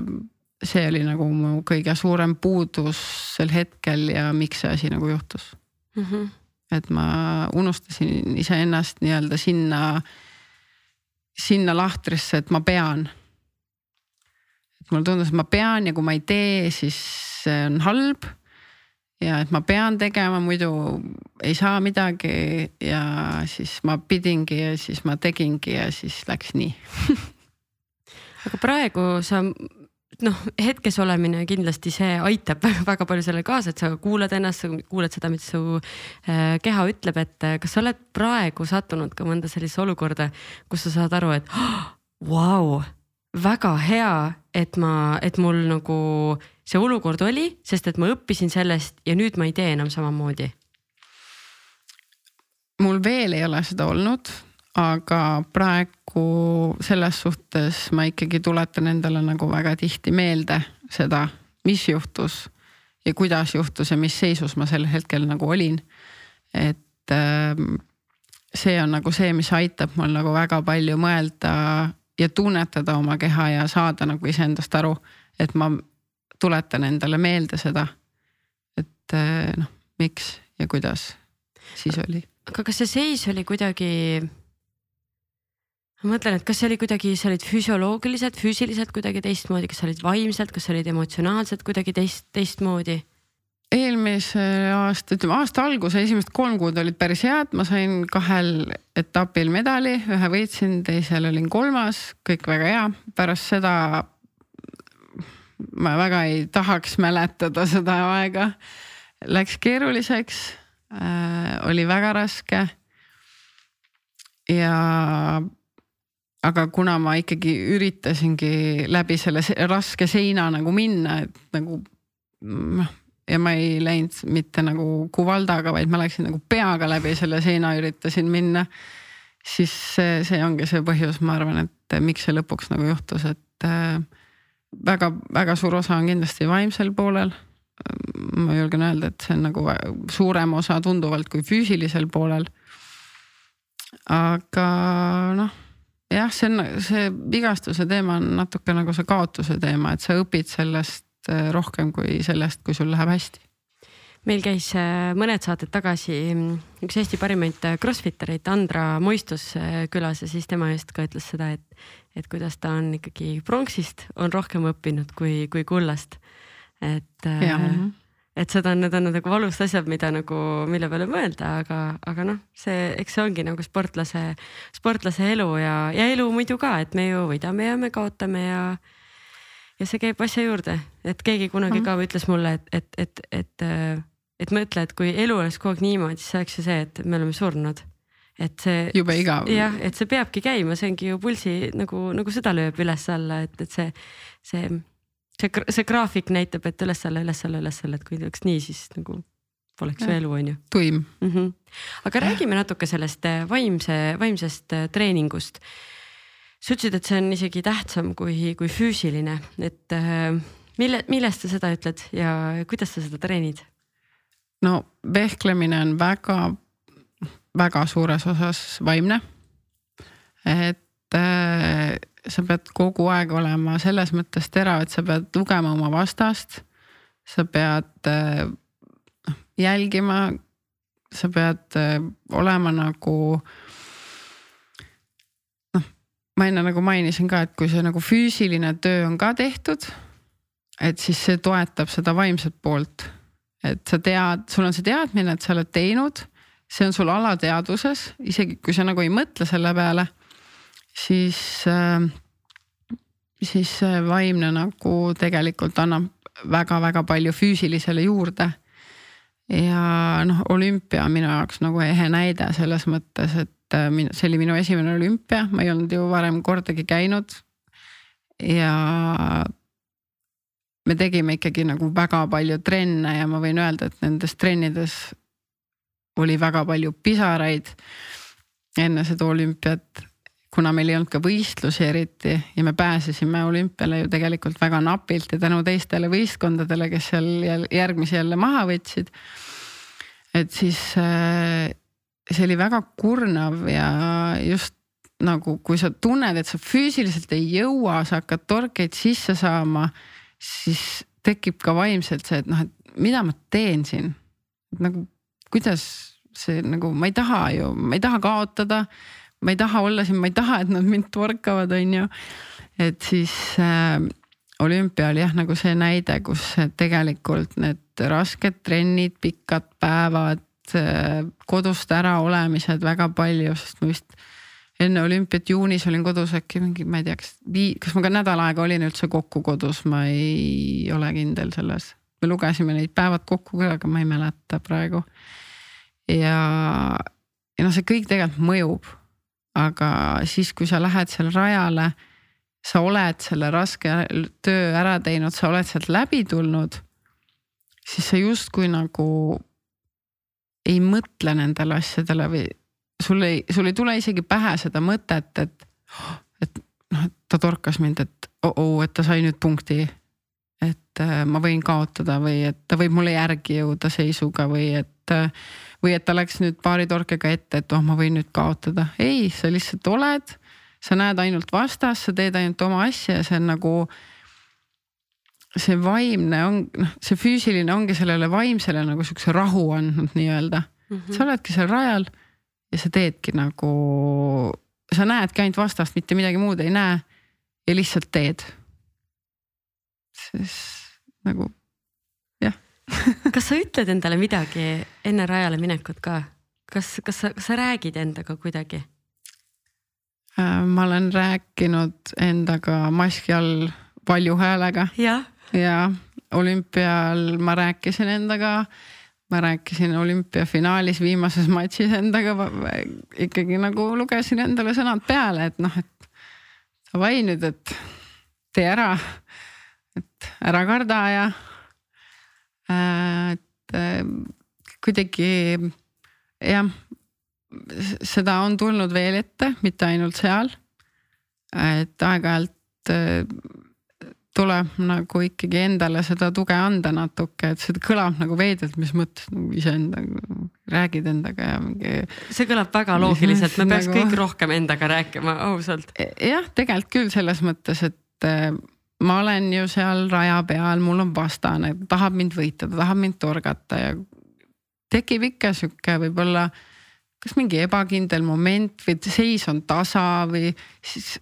see oli nagu mu kõige suurem puudus sel hetkel ja miks see asi nagu juhtus mm. -hmm. et ma unustasin iseennast nii-öelda sinna, sinna lahtrisse, et ma pean. et mulle tundus, et ma pean ja kui ma ei tee, siis see on halb. Ja et ma pean tegema, muidu ei saa midagi ja siis ma pidingi ja siis ma tegingi ja siis läks nii. Aga praegu sa noh, hetkes olemine kindlasti see aitab väga palju sellele kaasa, et sa kuulad ennast, sa kuulad seda, mis su äh, keha ütleb, et äh, kas sa oled praegu sattunud ka mõnda sellisesse olukorda, kus sa saad aru, et vau wow,, väga hea, et ma, et mul nagu see olukord oli, sest et ma õppisin sellest ja nüüd ma ei tee enam samamoodi. mul veel ei ole seda olnud aga praegu selles suhtes ma ikkagi tuletan endale nagu väga tihti meelde seda, mis juhtus ja kuidas juhtus ja mis seisus ma sel hetkel nagu olin. et ähm, see on nagu see, mis aitab mul nagu väga palju mõelda ja tunnetada oma keha ja saada nagu iseendast aru, et ma tuletan endale meelde seda. et äh, noh, miks ja kuidas siis oli. aga kas see seis oli kuidagi ma mõtlen, et kas see oli kuidagi, sa olid füsioloogiliselt, füüsiliselt kuidagi teistmoodi, kas sa olid vaimselt, kas sa olid emotsionaalselt kuidagi teist, teistmoodi? Eelmise aasta, ütleme aasta alguse esimesed kolm kuud olid päris head, ma sain kahel etapil medali, ühe võitsin, teisel olin kolmas, kõik väga hea, pärast seda. ma väga ei tahaks mäletada seda aega, läks keeruliseks. Äh,, oli väga raske. ja aga kuna ma ikkagi üritasingi läbi selle raske seina nagu minna, et nagu noh ja ma ei läinud mitte nagu kuvaldaga, vaid ma läksin nagu peaga läbi selle seina, üritasin minna. siis see, see ongi see põhjus, ma arvan, et miks see lõpuks nagu juhtus, et väga-väga suur osa on kindlasti vaimsel poolel. ma julgen öelda, et see on nagu suurem osa tunduvalt kui füüsilisel poolel. aga noh jah, see on see vigastuse teema on natuke nagu see kaotuse teema, et sa õpid sellest rohkem kui sellest, kui sul läheb hästi. meil käis äh, mõned saated tagasi mm, üks Eesti parimaid äh, Crossfitereid, Andra Muistus äh, külas ja siis tema just ka ütles seda, et, et kuidas ta on ikkagi pronksist on rohkem õppinud kui, kui kullast. et, et seda on, need on nagu valusad asjad, mida nagu, mille peale mõelda, aga, aga noh, see, eks see ongi nagu sportlase, sportlase elu ja, ja elu muidu ka, et me ju võidame ja me kaotame ja ja see käib asja juurde, et keegi kunagi mm -hmm. ka ütles mulle, et, et, et, et, et mõtle, et kui elu oleks kogu aeg niimoodi, siis oleks ju see, et me oleme surnud. et see. jube igav. jah, et see peabki käima, see ongi ju pulsi nagu, nagu süda lööb üles-alla, et, et see, see, see, see graafik näitab, et üles-alla, üles-alla, üles-alla, et kui oleks nii, siis nagu poleks ju elu, on ju. tuim mm. -hmm. aga räägime natuke sellest eh, vaimse, vaimsest eh, treeningust sa ütlesid, et see on isegi tähtsam kui, kui füüsiline, et äh, mille, millest sa seda ütled ja kuidas sa seda treenid? no vehklemine on väga, väga suures osas vaimne. et äh, sa pead kogu aeg olema selles mõttes terav, et sa pead lugema oma vastast. sa pead äh, jälgima, sa pead äh, olema nagu äh, ma enne nagu mainisin ka, et kui see nagu füüsiline töö on ka tehtud, et siis see toetab seda vaimset poolt. et sa tead, sul on see teadmine, et sa oled teinud, see on sul alateadvuses, isegi kui sa nagu ei mõtle selle peale, siis äh,, siis see vaimne nagu tegelikult annab väga-väga palju füüsilisele juurde. ja noh, olümpia on minu jaoks nagu ehe näide selles mõttes, et see oli minu esimene olümpia, ma ei olnud ju varem kordagi käinud. ja me tegime ikkagi nagu väga palju trenne ja ma võin öelda, et nendes trennides oli väga palju pisaraid enne seda olümpiat kuna meil ei olnud ka võistlusi eriti ja me pääsesime olümpiale ju tegelikult väga napilt ja tänu teistele võistkondadele, kes seal järgmisi jälle maha võtsid. et siis äh, see oli väga kurnav ja just nagu, kui sa tunned, et sa füüsiliselt ei jõua, sa hakkad torkeid sisse saama, siis tekib ka vaimselt see, et noh, et mida ma teen siin. nagu kuidas see nagu, ma ei taha ju, ma ei taha kaotada. ma ei taha olla siin, ma ei taha, et nad mind torkavad, on ju. et siis äh, olümpia oli jah, nagu see näide, kus tegelikult need rasked trennid, pikad päevad kodust äraolemised väga palju, sest ma vist enne olümpiat juunis olin kodus äkki mingi, ma ei tea, kas vii-, kas ma ka nädal aega olin üldse kokku kodus, ma ei ole kindel selles. me lugesime neid päevad kokku küll, aga ma ei mäleta praegu. ja, ja noh, see kõik tegelikult mõjub. aga siis, kui sa lähed seal rajale, sa oled selle raske töö ära teinud, sa oled sealt läbi tulnud. siis sa justkui nagu ei mõtle nendele asjadele või sul ei, sul ei tule isegi pähe seda mõtet, et, et noh, et ta torkas mind, et oh-oh, et ta sai nüüd punkti. et äh, ma võin kaotada või et ta võib mulle järgi jõuda seisuga või et, äh, või et ta läks nüüd paari torkega ette, et oh, ma võin nüüd kaotada. ei, sa lihtsalt oled, sa näed ainult vastast, sa teed ainult oma asja ja see on nagu see vaimne on, noh, see füüsiline ongi sellele vaimsele nagu siukse rahu andnud nii-öelda mm. -hmm. sa oledki seal rajal ja sa teedki nagu, sa näedki ainult vastast, mitte midagi muud ei näe ja lihtsalt teed. siis nagu jah kas sa ütled endale midagi enne rajale minekut ka, kas, kas sa, kas sa räägid endaga kuidagi? Äh, ma olen rääkinud endaga maski all valju häälega. jah ja olümpial ma rääkisin endaga, ma rääkisin olümpiafinaalis viimases matšis endaga, ikkagi nagu lugesin endale sõnad peale, et noh, et davai nüüd, et tee ära, et ära karda ja äh, et äh, kuidagi jah, seda on tulnud veel ette, mitte ainult seal. et aeg-ajalt äh, tuleb nagu ikkagi endale seda tuge anda natuke, et see kõlab nagu veidralt, mis mõttes nagu iseendaga räägid endaga ja mingi. see kõlab väga loogiliselt, me peaks nagu... kõik rohkem endaga rääkima, ausalt. E, jah, tegelikult küll selles mõttes, et äh, ma olen ju seal raja peal, mul on vastane, tahab mind võita, ta tahab mind torgata ja tekib ikka sihuke võib-olla kas mingi ebakindel moment või seis on tasa või siis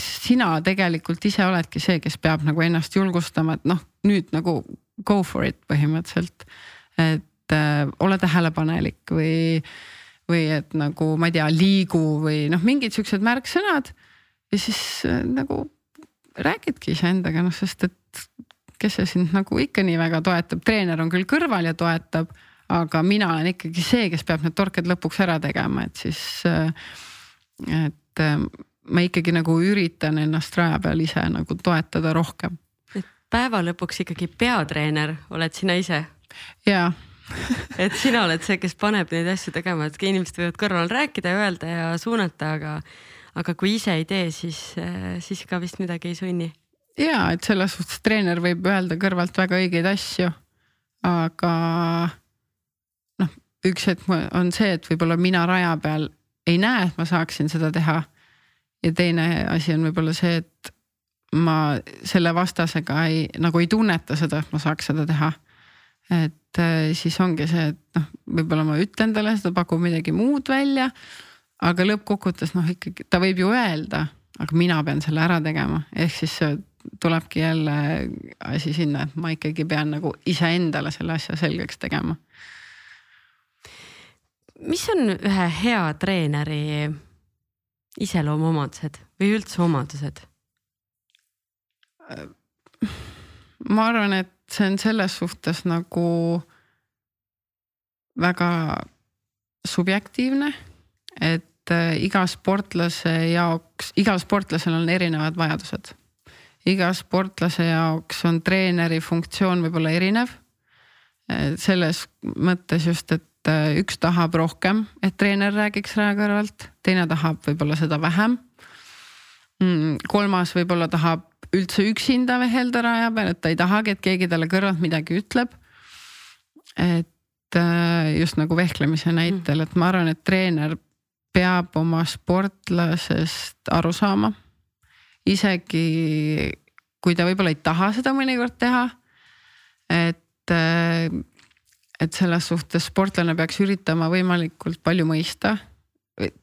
sina tegelikult ise oledki see, kes peab nagu ennast julgustama, et noh, nüüd nagu go for it põhimõtteliselt. et äh, ole tähelepanelik või, või et nagu ma ei tea, liigu või noh, mingid siuksed märksõnad. ja siis äh, nagu räägidki iseendaga, noh, sest et kes see sind nagu ikka nii väga toetab, treener on küll kõrval ja toetab, aga mina olen ikkagi see, kes peab need torked lõpuks ära tegema, et siis, äh, et äh, ma ikkagi nagu üritan ennast raja peal ise nagu toetada rohkem. päeva lõpuks ikkagi peatreener oled sina ise? jaa et sina oled see, kes paneb neid asju tegema, et inimesed võivad kõrval rääkida ja öelda ja suunata, aga, aga kui ise ei tee, siis, siis ka vist midagi ei sunni. ja et selles suhtes treener võib öelda kõrvalt väga õigeid asju, aga noh, üks hetk on see, et võib-olla mina raja peal ei näe, et ma saaksin seda teha ja teine asi on võib-olla see, et ma selle vastasega ei, nagu ei tunneta seda, et ma saaks seda teha. et äh, siis ongi see, et noh, võib-olla ma ütlen talle seda, pakun midagi muud välja. aga lõppkokkuvõttes noh, ikkagi ta võib ju öelda, aga mina pean selle ära tegema, ehk siis tulebki jälle asi sinna, et ma ikkagi pean nagu iseendale selle asja selgeks tegema. mis on ühe hea treeneri iseloomuomadused või üldse omadused? ma arvan, et see on selles suhtes nagu väga subjektiivne, et äh, iga sportlase jaoks, igal sportlasel on erinevad vajadused. iga sportlase jaoks on treeneri funktsioon võib-olla erinev. Äh, selles mõttes just, et et äh, üks tahab rohkem, et treener räägiks raja kõrvalt, teine tahab võib-olla seda vähem. Mm, kolmas võib-olla tahab üldse üksinda vehelda raja peal, et ta ei tahagi, et keegi talle kõrvalt midagi ütleb. et äh, just nagu vehklemise näitel, et ma arvan, et treener peab oma sportlasest aru saama. isegi kui ta võib-olla ei taha seda mõnikord teha. et äh, et selles suhtes sportlane peaks üritama võimalikult palju mõista.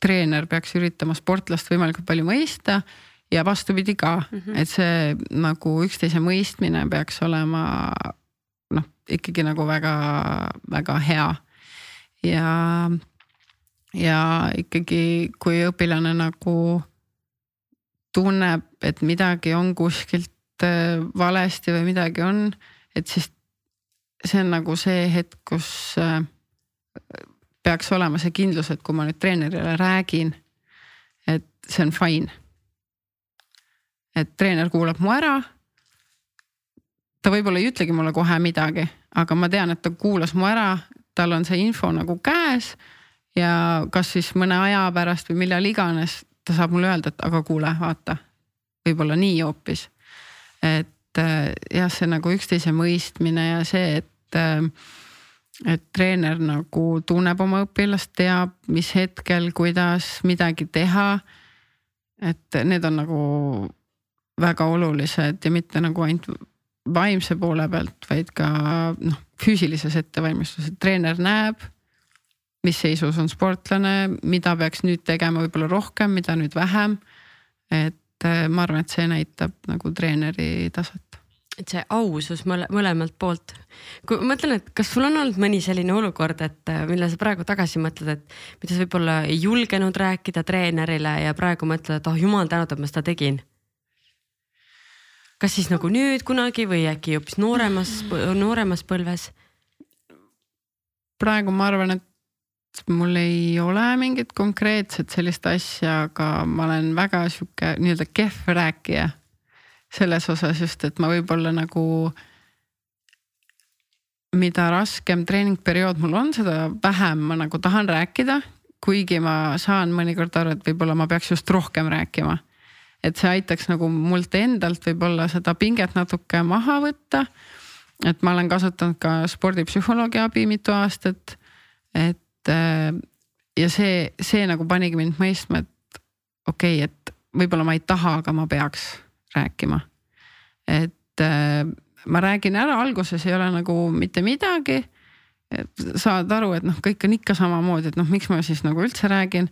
treener peaks üritama sportlast võimalikult palju mõista ja vastupidi ka mm, -hmm. et see nagu üksteise mõistmine peaks olema noh, ikkagi nagu väga-väga hea. ja, ja ikkagi, kui õpilane nagu tunneb, et midagi on kuskilt äh, valesti või midagi on, et siis see on nagu see hetk, kus äh, peaks olema see kindlus, et kui ma nüüd treenerile räägin, et see on fine. et treener kuulab mu ära. ta võib-olla ei ütlegi mulle kohe midagi, aga ma tean, et ta kuulas mu ära, tal on see info nagu käes ja kas siis mõne aja pärast või millal iganes ta saab mulle öelda, et aga kuule, vaata, võib-olla nii hoopis. et jah, see nagu üksteise mõistmine ja see, et äh, et treener nagu tunneb oma õpilast, teab, mis hetkel, kuidas midagi teha. et need on nagu väga olulised ja mitte nagu ainult vaimse poole pealt, vaid ka noh, füüsilises ettevalmistuses, treener näeb, mis seisus on sportlane, mida peaks nüüd tegema võib-olla rohkem, mida nüüd vähem. et et äh, ma arvan, et see näitab nagu treeneri taset et see ausus mõle, mõlemalt poolt. kui ma mõtlen, et kas sul on olnud mõni selline olukord, et äh, mille sa praegu tagasi mõtled, et mida sa võib-olla ei julgenud rääkida treenerile ja praegu mõtled, et oh jumal tänatud, ma seda tegin. kas siis nagu nüüd kunagi või äkki hoopis nooremas, nooremas põlves? praegu ma arvan, et mul ei ole mingit konkreetset sellist asja, aga ma olen väga sihuke nii-öelda kehv rääkija. selles osas just, et ma võib-olla nagu. mida raskem treeningperiood mul on, seda vähem ma nagu tahan rääkida. kuigi ma saan mõnikord aru, et võib-olla ma peaks just rohkem rääkima. et see aitaks nagu mult endalt võib-olla seda pinget natuke maha võtta. et ma olen kasutanud ka spordipsühholoogi abi mitu aastat. et Äh, ja see, see nagu panigi mind mõistma, et okei okay,, et võib-olla ma ei taha, aga ma peaks rääkima. et äh, ma räägin ära, alguses ei ole nagu mitte midagi. saad aru, et noh, kõik on ikka samamoodi, et noh, miks ma siis nagu üldse räägin.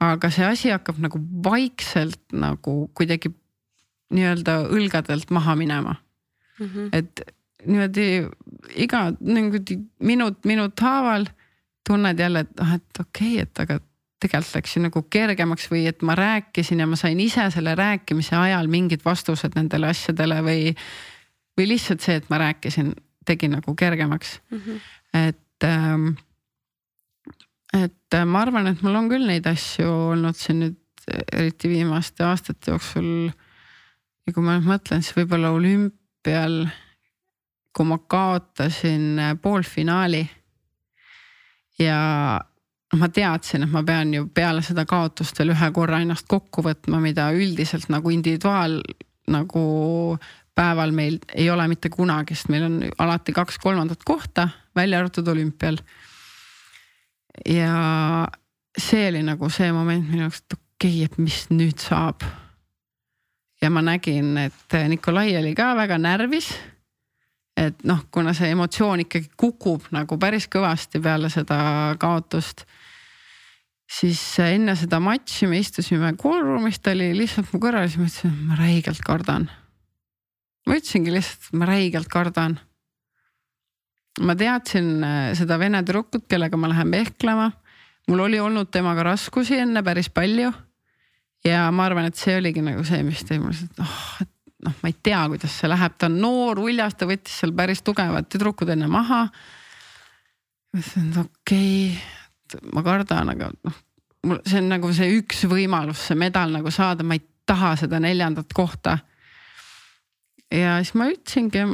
aga see asi hakkab nagu vaikselt nagu kuidagi nii-öelda õlgadelt maha minema mm. -hmm. et niimoodi iga niimoodi minut, minut haaval tunned jälle, et ah, et okei okay,, et aga tegelikult läks ju nagu kergemaks või et ma rääkisin ja ma sain ise selle rääkimise ajal mingid vastused nendele asjadele või, või lihtsalt see, et ma rääkisin, tegi nagu kergemaks mm. -hmm et ähm, et äh, ma arvan, et mul on küll neid asju olnud siin nüüd eriti viimaste aastate jooksul. ja kui ma nüüd mõtlen, siis võib-olla olümpial, kui ma kaotasin äh, poolfinaali. Ja ma teadsin, et ma pean ju peale seda kaotust veel ühe korra ennast kokku võtma, mida üldiselt nagu individuaal nagu päeval meil ei ole mitte kunagi, sest meil on alati kaks kolmandat kohta, välja arvatud olümpial. ja see oli nagu see moment minu jaoks, et okei okay,, et mis nüüd saab. ja ma nägin, et Nikolai oli ka väga närvis. Et noh, kuna see emotsioon ikkagi kukub nagu päris kõvasti peale seda kaotust siis enne seda matši me istusime koolruumis, ta oli lihtsalt mu kõrval, siis ma ütlesin, et ma räigelt kardan ma ütlesingi lihtsalt, ma räigelt kardan. ma teadsin äh, seda vene tüdrukut, kellega ma lähen vehklema. mul oli olnud temaga raskusi enne päris palju. ja ma arvan, et see oligi nagu see, mis tõi mulle, et oh, et noh, ma ei tea, kuidas see läheb, ta on noor, uljas, ta võttis seal päris tugevad tüdrukud enne maha. ma ütlesin, et okei okay,, ma kardan, aga noh, mul, see on nagu see üks võimalus, see medal nagu saada, ma ei taha seda neljandat kohta ja siis ma ütlesingi,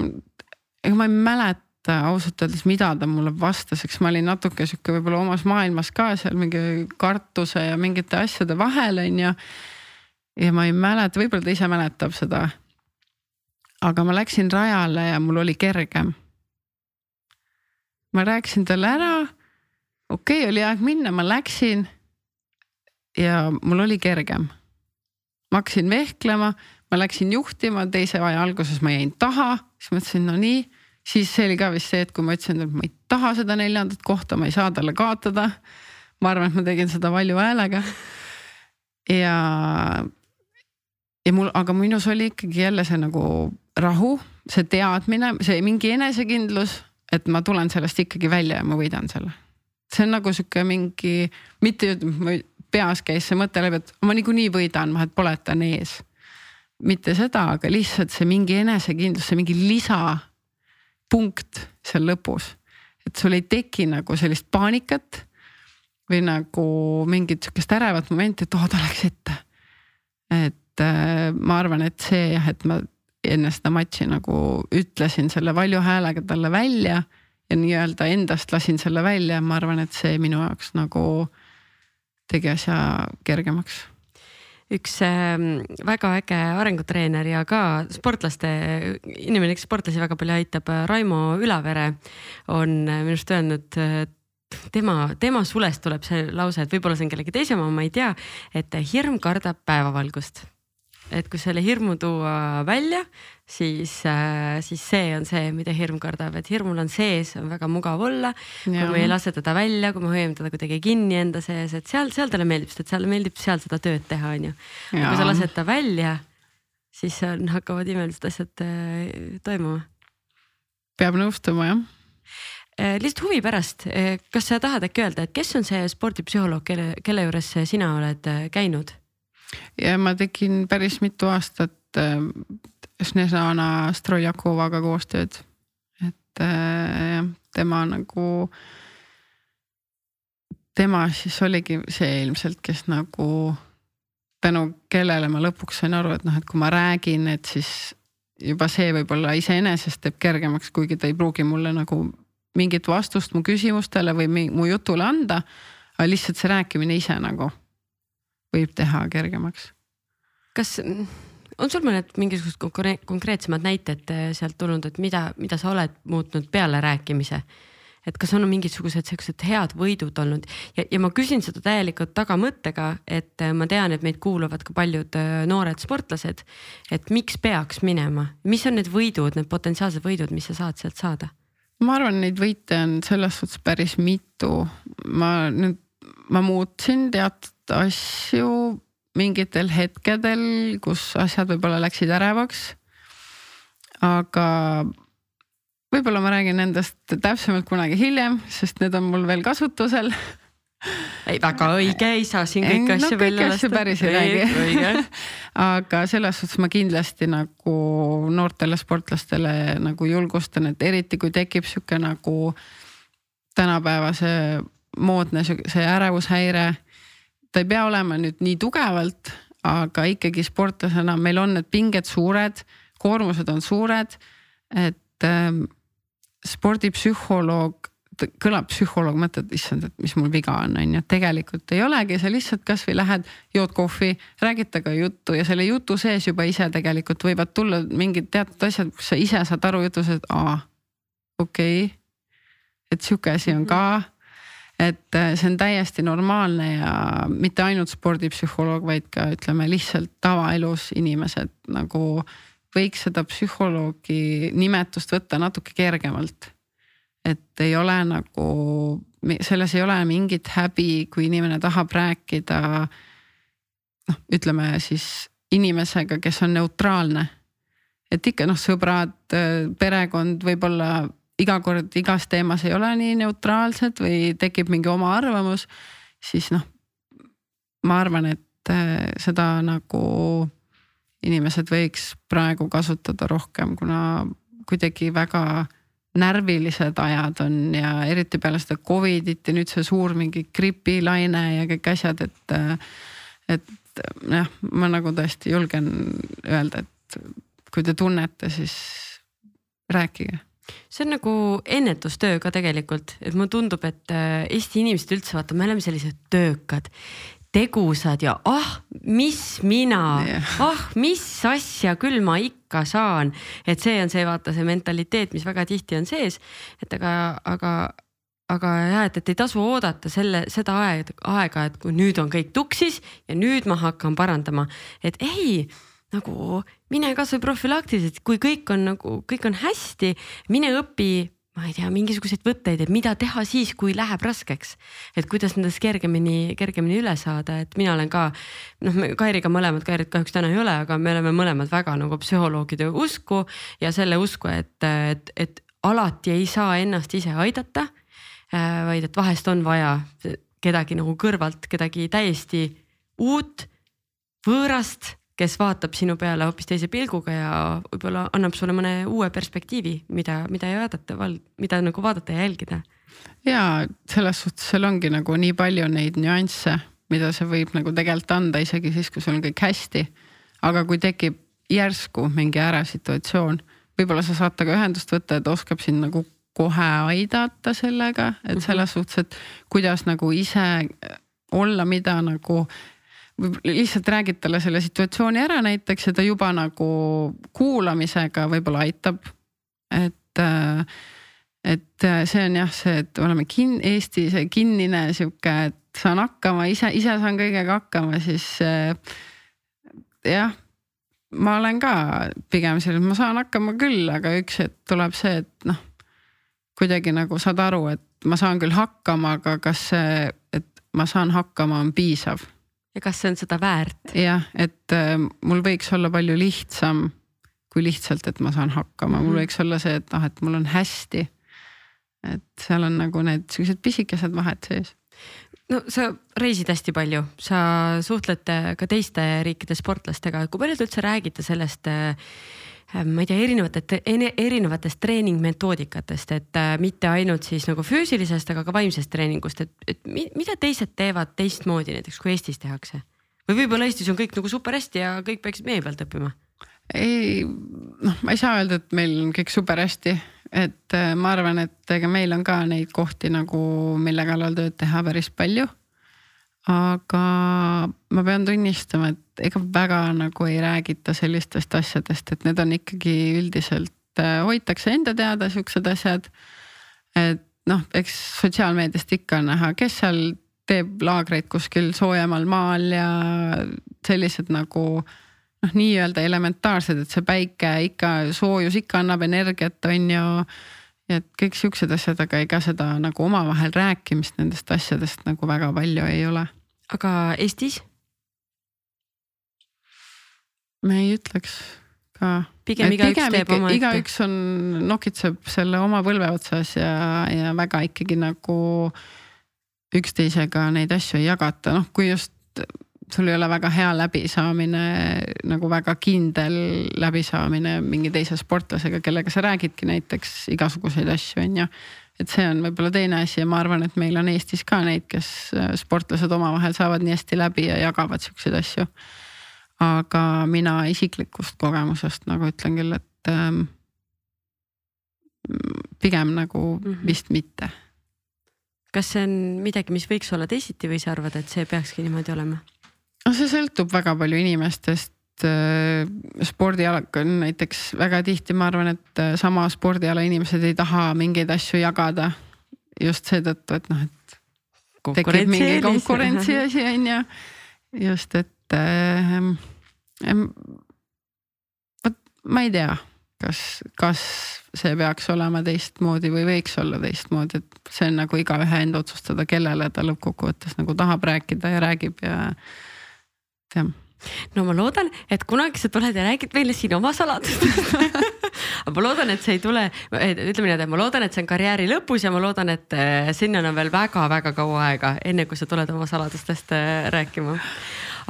ega ma ei mäleta ausalt öeldes, mida ta mulle vastas, eks ma olin natuke sihuke võib-olla omas maailmas ka seal mingi kartuse ja mingite asjade vahel on ju. ja ma ei mäleta, võib-olla ta ise mäletab seda. Aga ma läksin rajale ja mul oli kergem. ma rääkisin talle ära. okei okay,, oli aeg minna, ma läksin. ja mul oli kergem. ma hakkasin vehklema ma läksin juhtima, teise aja alguses ma jäin taha, siis mõtlesin, no nii. siis see oli ka vist see, et kui ma ütlesin, et ma ei taha seda neljandat kohta, ma ei saa talle kaotada. ma arvan, et ma tegin seda valju häälega. ja, ja mul, aga minus oli ikkagi jälle see nagu rahu, see teadmine, see mingi enesekindlus, et ma tulen sellest ikkagi välja ja ma võidan selle. see on nagu sihuke mingi, mitte peas käis see mõte läbi, et ma niikuinii võidan, vahet pole, et ta on ees mitte seda, aga lihtsalt see mingi enesekindlus, see mingi lisapunkt seal lõpus. et sul ei teki nagu sellist paanikat või nagu mingit sihukest ärevat momenti, et oh ta läks ette. et äh, ma arvan, et see jah, et ma enne seda matši nagu ütlesin selle valju häälega talle välja ja nii-öelda endast lasin selle välja, ma arvan, et see minu jaoks nagu tegi asja kergemaks. Üks ähm, väga äge arengutreener ja ka sportlaste, inimene, kes sportlasi väga palju aitab, Raimo Ülavere on minu arust öelnud tema, tema sulest tuleb see lause, et võib-olla see on kellegi teise oma, ma ei tea, et hirm kardab päevavalgust et kui selle hirmu tuua välja, siis, äh, siis see on see, mida hirm kardab, et hirmul on sees, on väga mugav olla. kui me ei lase teda välja, kui me hoiame teda kuidagi kinni enda sees, et seal, seal talle meeldib, et seal meeldib seal seda tööd teha, on ju. kui sa lased ta välja, siis on, hakkavad imelised asjad äh, toimuma. peab nõustuma jah äh, lihtsalt huvi pärast, kas sa tahad äkki öelda, et kes on see spordipsühholoog, kelle, kelle juures sina oled käinud? Ja ma tegin päris mitu aastat äh, Snežana Stroljakovaga koostööd. et äh, jah, tema nagu, tema siis oligi see ilmselt, kes nagu tänu kellele ma lõpuks sain aru, et noh, et kui ma räägin, et siis juba see võib-olla iseenesest teeb kergemaks, kuigi ta ei pruugi mulle nagu mingit vastust mu küsimustele või mu jutule anda. aga lihtsalt see rääkimine ise nagu võib teha kergemaks. kas on sul mõned mingisugused konkreetsemad näited äh, sealt tulnud, et mida, mida sa oled muutnud peale rääkimise? et kas on mingisugused siuksed head võidud olnud ja, ja ma küsin seda täielikult tagamõttega, et äh, ma tean, et meid kuulavad ka paljud äh, noored sportlased. et miks peaks minema, mis on need võidud, need potentsiaalsed võidud, mis sa saad sealt saada? ma arvan, neid võite on selles suhtes päris mitu. ma nüüd, ma muutsin teatud asju mingitel hetkedel, kus asjad võib-olla läksid ärevaks. aga võib-olla ma räägin nendest täpsemalt kunagi hiljem, sest need on mul veel kasutusel ei, väga õige, ei saa siin kõiki no, asju välja lasta. päris ei räägi. aga selles suhtes ma kindlasti nagu noortele sportlastele nagu julgustan, et eriti kui tekib sihuke nagu tänapäevase moodne see ärevushäire. Ta ei pea olema nüüd nii tugevalt, aga ikkagi sportlasena meil on need pinged suured, koormused on suured, et ähm, spordipsühholoog kõlab psühholoog, mõtled, issand, et mis mul viga on, on ju, tegelikult ei olegi, sa lihtsalt kasvõi lähed, jood kohvi, räägid temaga juttu ja selle jutu sees juba ise tegelikult võivad tulla mingid teatud asjad, kus sa ise saad aru jutus, et aa, okei okay,. et sihuke asi on ka. Et äh, see on täiesti normaalne ja mitte ainult spordipsühholoog, vaid ka ütleme lihtsalt tavaelus inimesed nagu võiks seda psühholoogi nimetust võtta natuke kergemalt et ei ole nagu, selles ei ole mingit häbi, kui inimene tahab rääkida. noh, ütleme siis inimesega, kes on neutraalne. et ikka noh, sõbrad, perekond võib-olla iga kord igas teemas ei ole nii neutraalsed või tekib mingi oma arvamus, siis noh, ma arvan, et äh, seda nagu inimesed võiks praegu kasutada rohkem, kuna kuidagi väga närvilised ajad on ja eriti peale seda Covidit ja nüüd see suur mingi gripilaine ja kõik asjad, et. et jah, ma nagu tõesti julgen öelda, et kui te tunnete, siis rääkige see on nagu ennetustöö ka tegelikult, et mulle tundub, et äh, Eesti inimesed üldse vaata, me oleme sellised töökad tegusad ja ah, mis mina yeah., ah, mis asja küll ma ikka saan. et see on see, vaata see mentaliteet, mis väga tihti on sees, et aga, aga, aga jah, et, et ei tasu oodata selle, seda aega, aega, et kui nüüd on kõik tuksis ja nüüd ma hakkan parandama, et ei nagu mine kasvõi profülaktiliselt, kui kõik on nagu, kõik on hästi, mine õpi ma ei tea, mingisuguseid võtteid, et mida teha siis, kui läheb raskeks. et kuidas nendest kergemini, kergemini üle saada, et mina olen ka noh, me Kairiga mõlemad, Kairit kahjuks täna ei ole, aga me oleme mõlemad väga nagu psühholoogide usku ja selle usku, et, et, et alati ei saa ennast ise aidata. Äh, vaid et vahest on vaja kedagi nagu kõrvalt, kedagi täiesti uut, võõrast kes vaatab sinu peale hoopis teise pilguga ja võib-olla annab sulle mõne uue perspektiivi, mida, mida ei vaadata, mida nagu vaadata ja jälgida. ja selles suhtes seal ongi nagu nii palju neid nüansse, mida see võib nagu tegelikult anda isegi siis, kui sul on kõik hästi. aga kui tekib järsku mingi ärasituatsioon, võib-olla sa saad temaga ühendust võtta, et oskab sind nagu kohe aidata sellega, et mhm. selles suhtes, et kuidas nagu ise olla, mida nagu lihtsalt räägid talle selle situatsiooni ära näiteks ja ta juba nagu kuulamisega võib-olla aitab. et, äh, et see on jah, see, et oleme kin-, Eesti see kinnine sihuke, et saan hakkama, ise, ise saan kõigega hakkama, siis äh, jah ma olen ka pigem selline, ma saan hakkama küll, aga üks hetk tuleb see, et noh, kuidagi nagu saad aru, et ma saan küll hakkama, aga kas see, et ma saan hakkama, on piisav ja kas see on seda väärt? jah, et äh, mul võiks olla palju lihtsam kui lihtsalt, et ma saan hakkama, mul -hmm. võiks olla see, et noh, et mul on hästi. et seal on nagu need siuksed pisikesed vahed sees no sa reisid hästi palju, sa suhtled ka teiste riikide sportlastega, kui palju te üldse räägite sellest Äh, ma ei tea, erinevate, erinevatest treeningmetoodikatest, et äh, mitte ainult siis nagu füüsilisest, aga ka vaimsest treeningust, et, et mida teised teevad teistmoodi näiteks kui Eestis tehakse? või võib-olla Eestis on kõik nagu super hästi ja kõik peaksid meie pealt õppima? ei, noh, ma ei saa öelda, et meil on kõik super hästi, et äh, ma arvan, et ega meil on ka neid kohti nagu, mille kallal tööd teha päris palju aga ma pean tunnistama, et ega väga nagu ei räägita sellistest asjadest, et need on ikkagi üldiselt äh, hoitakse enda teada siuksed asjad. et noh, eks sotsiaalmeediast ikka on näha, kes seal teeb laagreid kuskil soojemal maal ja sellised nagu noh, nii-öelda elementaarsed, et see päike ikka, soojus ikka annab energiat, on ju. Ja et kõik siuksed asjad, aga ega seda nagu omavahel rääkimist nendest asjadest nagu väga palju ei ole. aga Eestis? me ei ütleks ka. pigem igaüks teeb omaette. igaüks on, nokitseb selle oma põlve otsas ja, ja väga ikkagi nagu üksteisega neid asju ei jagata, noh kui just sul ei ole väga hea läbisaamine, nagu väga kindel läbisaamine mingi teise sportlasega, kellega sa räägidki näiteks igasuguseid asju, on ju. et see on võib-olla teine asi ja ma arvan, et meil on Eestis ka neid, kes sportlased omavahel saavad nii hästi läbi ja jagavad siukseid asju aga mina isiklikust kogemusest nagu ütlen küll, et ähm, pigem nagu mm -hmm. vist mitte. kas see on midagi, mis võiks olla teisiti või sa arvad, et see peakski niimoodi olema? No see sõltub väga palju inimestest äh, spordiala on näiteks väga tihti, ma arvan, et äh, sama spordiala inimesed ei taha mingeid asju jagada. just seetõttu, et noh, et tekib mingi konkurentsi asi on ju. just, et äh, vot ma ei tea, kas, kas see peaks olema teistmoodi või võiks olla teistmoodi, et see on nagu igaühe enda otsustada, kellele ta lõppkokkuvõttes nagu tahab rääkida ja räägib ja jah. No ma loodan, et kunagi sa tuled ja räägid meile siin oma saladustest aga ma loodan, et see ei tule, ütleme niimoodi, et ma loodan, et see on karjääri lõpus ja ma loodan, et äh, sinnani on veel väga-väga kaua aega, enne kui sa tuled oma saladustest äh, rääkima.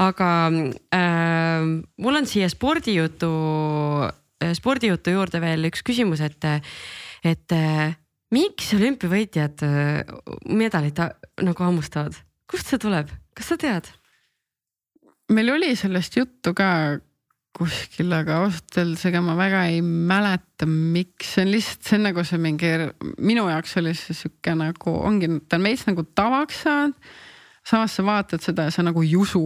Aga äh, mul on siia spordijutu, äh, spordijutu juurde veel üks küsimus, et, et miks olümpiavõitjad medalit nagu hammustavad, kust see tuleb, kas sa tead? Meil oli sellest juttu ka kuskil, aga ausalt öeldes ega ma väga ei mäleta, miks, see on lihtsalt, see on nagu see mingi, minu jaoks oli see sihuke nagu ongi, ta on veits nagu tavaks saanud. samas sa vaatad seda ja sa nagu ei usu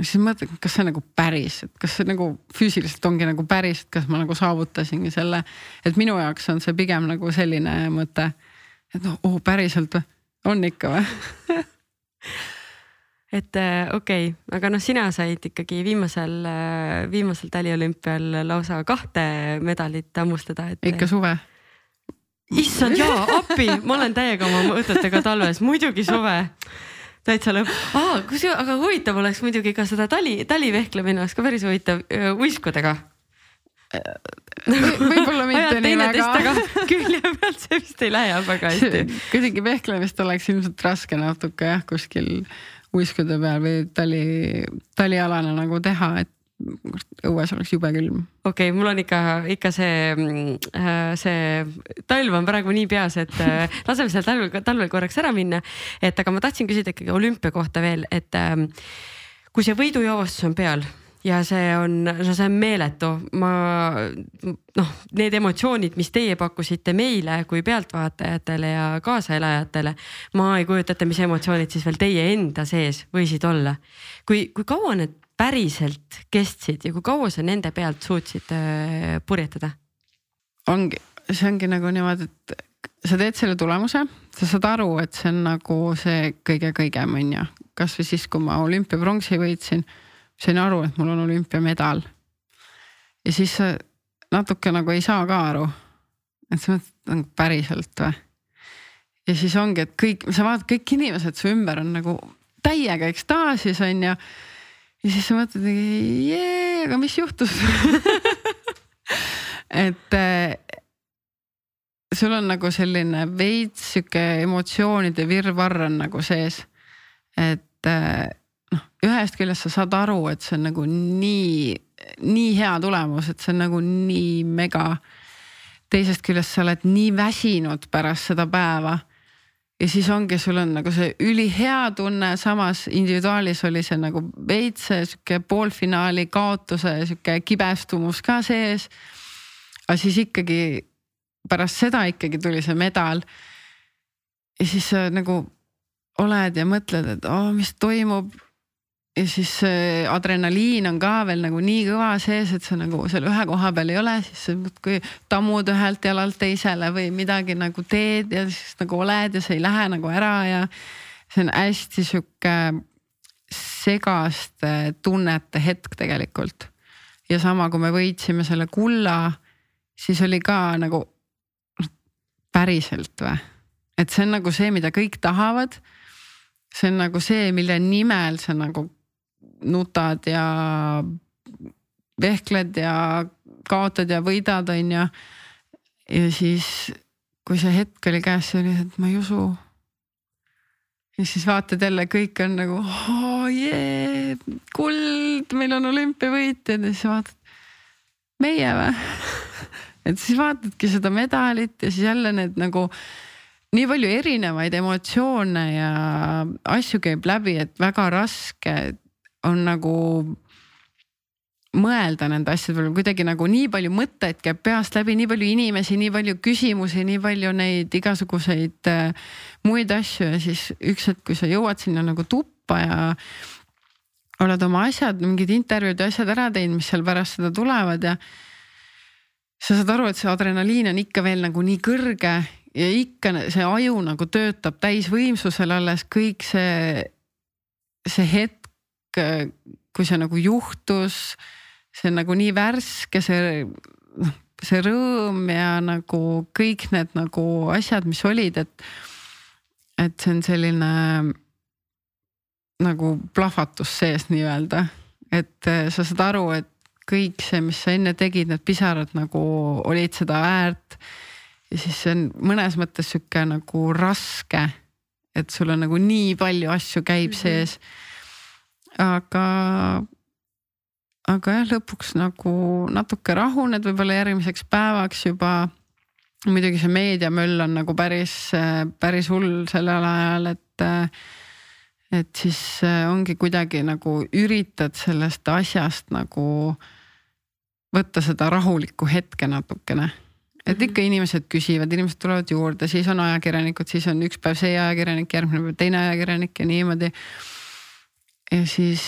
siis mõtled, kas see nagu päris, et kas see nagu füüsiliselt ongi nagu päris, et kas ma nagu saavutasingi selle. et minu jaoks on see pigem nagu selline mõte, et noh oh,, päriselt või, on ikka või et äh, okei okay., aga noh, sina said ikkagi viimasel, äh, viimasel taliolümpial lausa kahte medalit hammustada, et. ikka suve. issand jaa, appi, ma olen täiega oma mõtetega talves, muidugi suve täitsa lõpp ah,. kus, aga huvitav oleks muidugi ka seda tali, talivehklemine oleks ka päris huvitav uiskudega võib-olla mitte nii väga. külje pealt see vist ei lähe väga hästi. kuidagi vehklemist oleks ilmselt raske natuke jah, kuskil uiskude peal või tali, talialane nagu teha, et õues oleks jube külm. okei okay,, mul on ikka, ikka see, äh, see talv on praegu nii peas, et äh, laseme seal talvel, talvel korraks ära minna. et aga ma tahtsin küsida ikkagi olümpia kohta veel, et ähm, kui see võidujoostus on peal ja see on, no see on meeletu, ma noh, need emotsioonid, mis teie pakkusite meile kui pealtvaatajatele ja kaasaelajatele. ma ei kujuta ette, mis emotsioonid siis veel teie enda sees võisid olla. kui, kui kaua need päriselt kestsid ja kui kaua sa nende pealt suutsid äh, purjetada? ongi, see ongi nagu niimoodi, et sa teed selle tulemuse, sa saad aru, et see on nagu see kõige kõigem on ju, kasvõi siis, kui ma olümpiapronksi võitsin, sain aru, et mul on olümpiamedal. ja siis natuke nagu ei saa ka aru, et sa mõtled, nagu päriselt või? ja siis ongi, et kõik, sa vaatad, kõik inimesed su ümber on nagu täiega ekstaasis on ju ja siis sa mõtled, jee, aga mis juhtus et äh, sul on nagu selline veits sihuke emotsioonide virvarr on nagu sees. et äh, noh, ühest küljest sa saad aru, et see on nagu nii, nii hea tulemus, et see on nagu nii mega. teisest küljest sa oled nii väsinud pärast seda päeva ja siis ongi, sul on nagu see ülihea tunne, samas individuaalis oli see nagu veits sihuke poolfinaali kaotuse sihuke kibestumus ka sees. aga siis ikkagi pärast seda ikkagi tuli see medal. ja siis sa nagu oled ja mõtled, et oh, mis toimub ja siis see adrenaliin on ka veel nagu nii kõva sees, et sa nagu seal ühe koha peal ei ole, siis sa muudkui tammud ühelt jalalt teisele või midagi nagu teed ja siis nagu oled ja see ei lähe nagu ära ja. see on hästi sihuke segaste tunnete hetk tegelikult. ja sama, kui me võitsime selle kulla, siis oli ka nagu päriselt või? et see on nagu see, mida kõik tahavad. see on nagu see, mille nimel sa nagu nutad ja vehkled ja kaotad ja võidad, on ju. ja siis, kui see hetk oli käes, see oli, et ma ei usu. ja siis vaatad jälle, kõik on nagu oh, yeah, kuld, meil on olümpiavõitjad ja siis vaatad, meie või et siis vaatadki seda medalit ja siis jälle need nagu nii palju erinevaid emotsioone ja asju käib läbi, et väga raske on nagu mõelda nende asjade peale, kuidagi nagu nii palju mõtteid käib peast läbi, nii palju inimesi, nii palju küsimusi, nii palju neid igasuguseid äh, muid asju ja siis üks hetk, kui sa jõuad sinna nagu tuppa ja oled oma asjad, mingid intervjuud ja asjad ära teinud, mis seal pärast seda tulevad ja sa saad aru, et see adrenaliin on ikka veel nagu nii kõrge ja ikka see aju nagu töötab täisvõimsusel alles kõik see, see hetk, kui see nagu juhtus see on nagu nii värske, see, noh, see rõõm ja nagu kõik need nagu asjad, mis olid, et, et see on selline nagu plahvatus sees nii-öelda, et eh, sa saad aru, et kõik see, mis sa enne tegid, need pisarad nagu olid seda väärt. ja siis see on mõnes mõttes sihuke nagu raske, et sul on nagu nii palju asju käib mm -hmm. sees. Aga aga jah, lõpuks nagu natuke rahuned võib-olla järgmiseks päevaks juba. muidugi see meediamöll on nagu päris, päris hull sellel ajal, et, et siis ongi kuidagi nagu üritad sellest asjast nagu võtta seda rahulikku hetke natukene et mhm. ikka inimesed küsivad, inimesed tulevad juurde, siis on ajakirjanikud, siis on üks päev see ajakirjanik, järgmine päev teine ajakirjanik ja niimoodi. Ja siis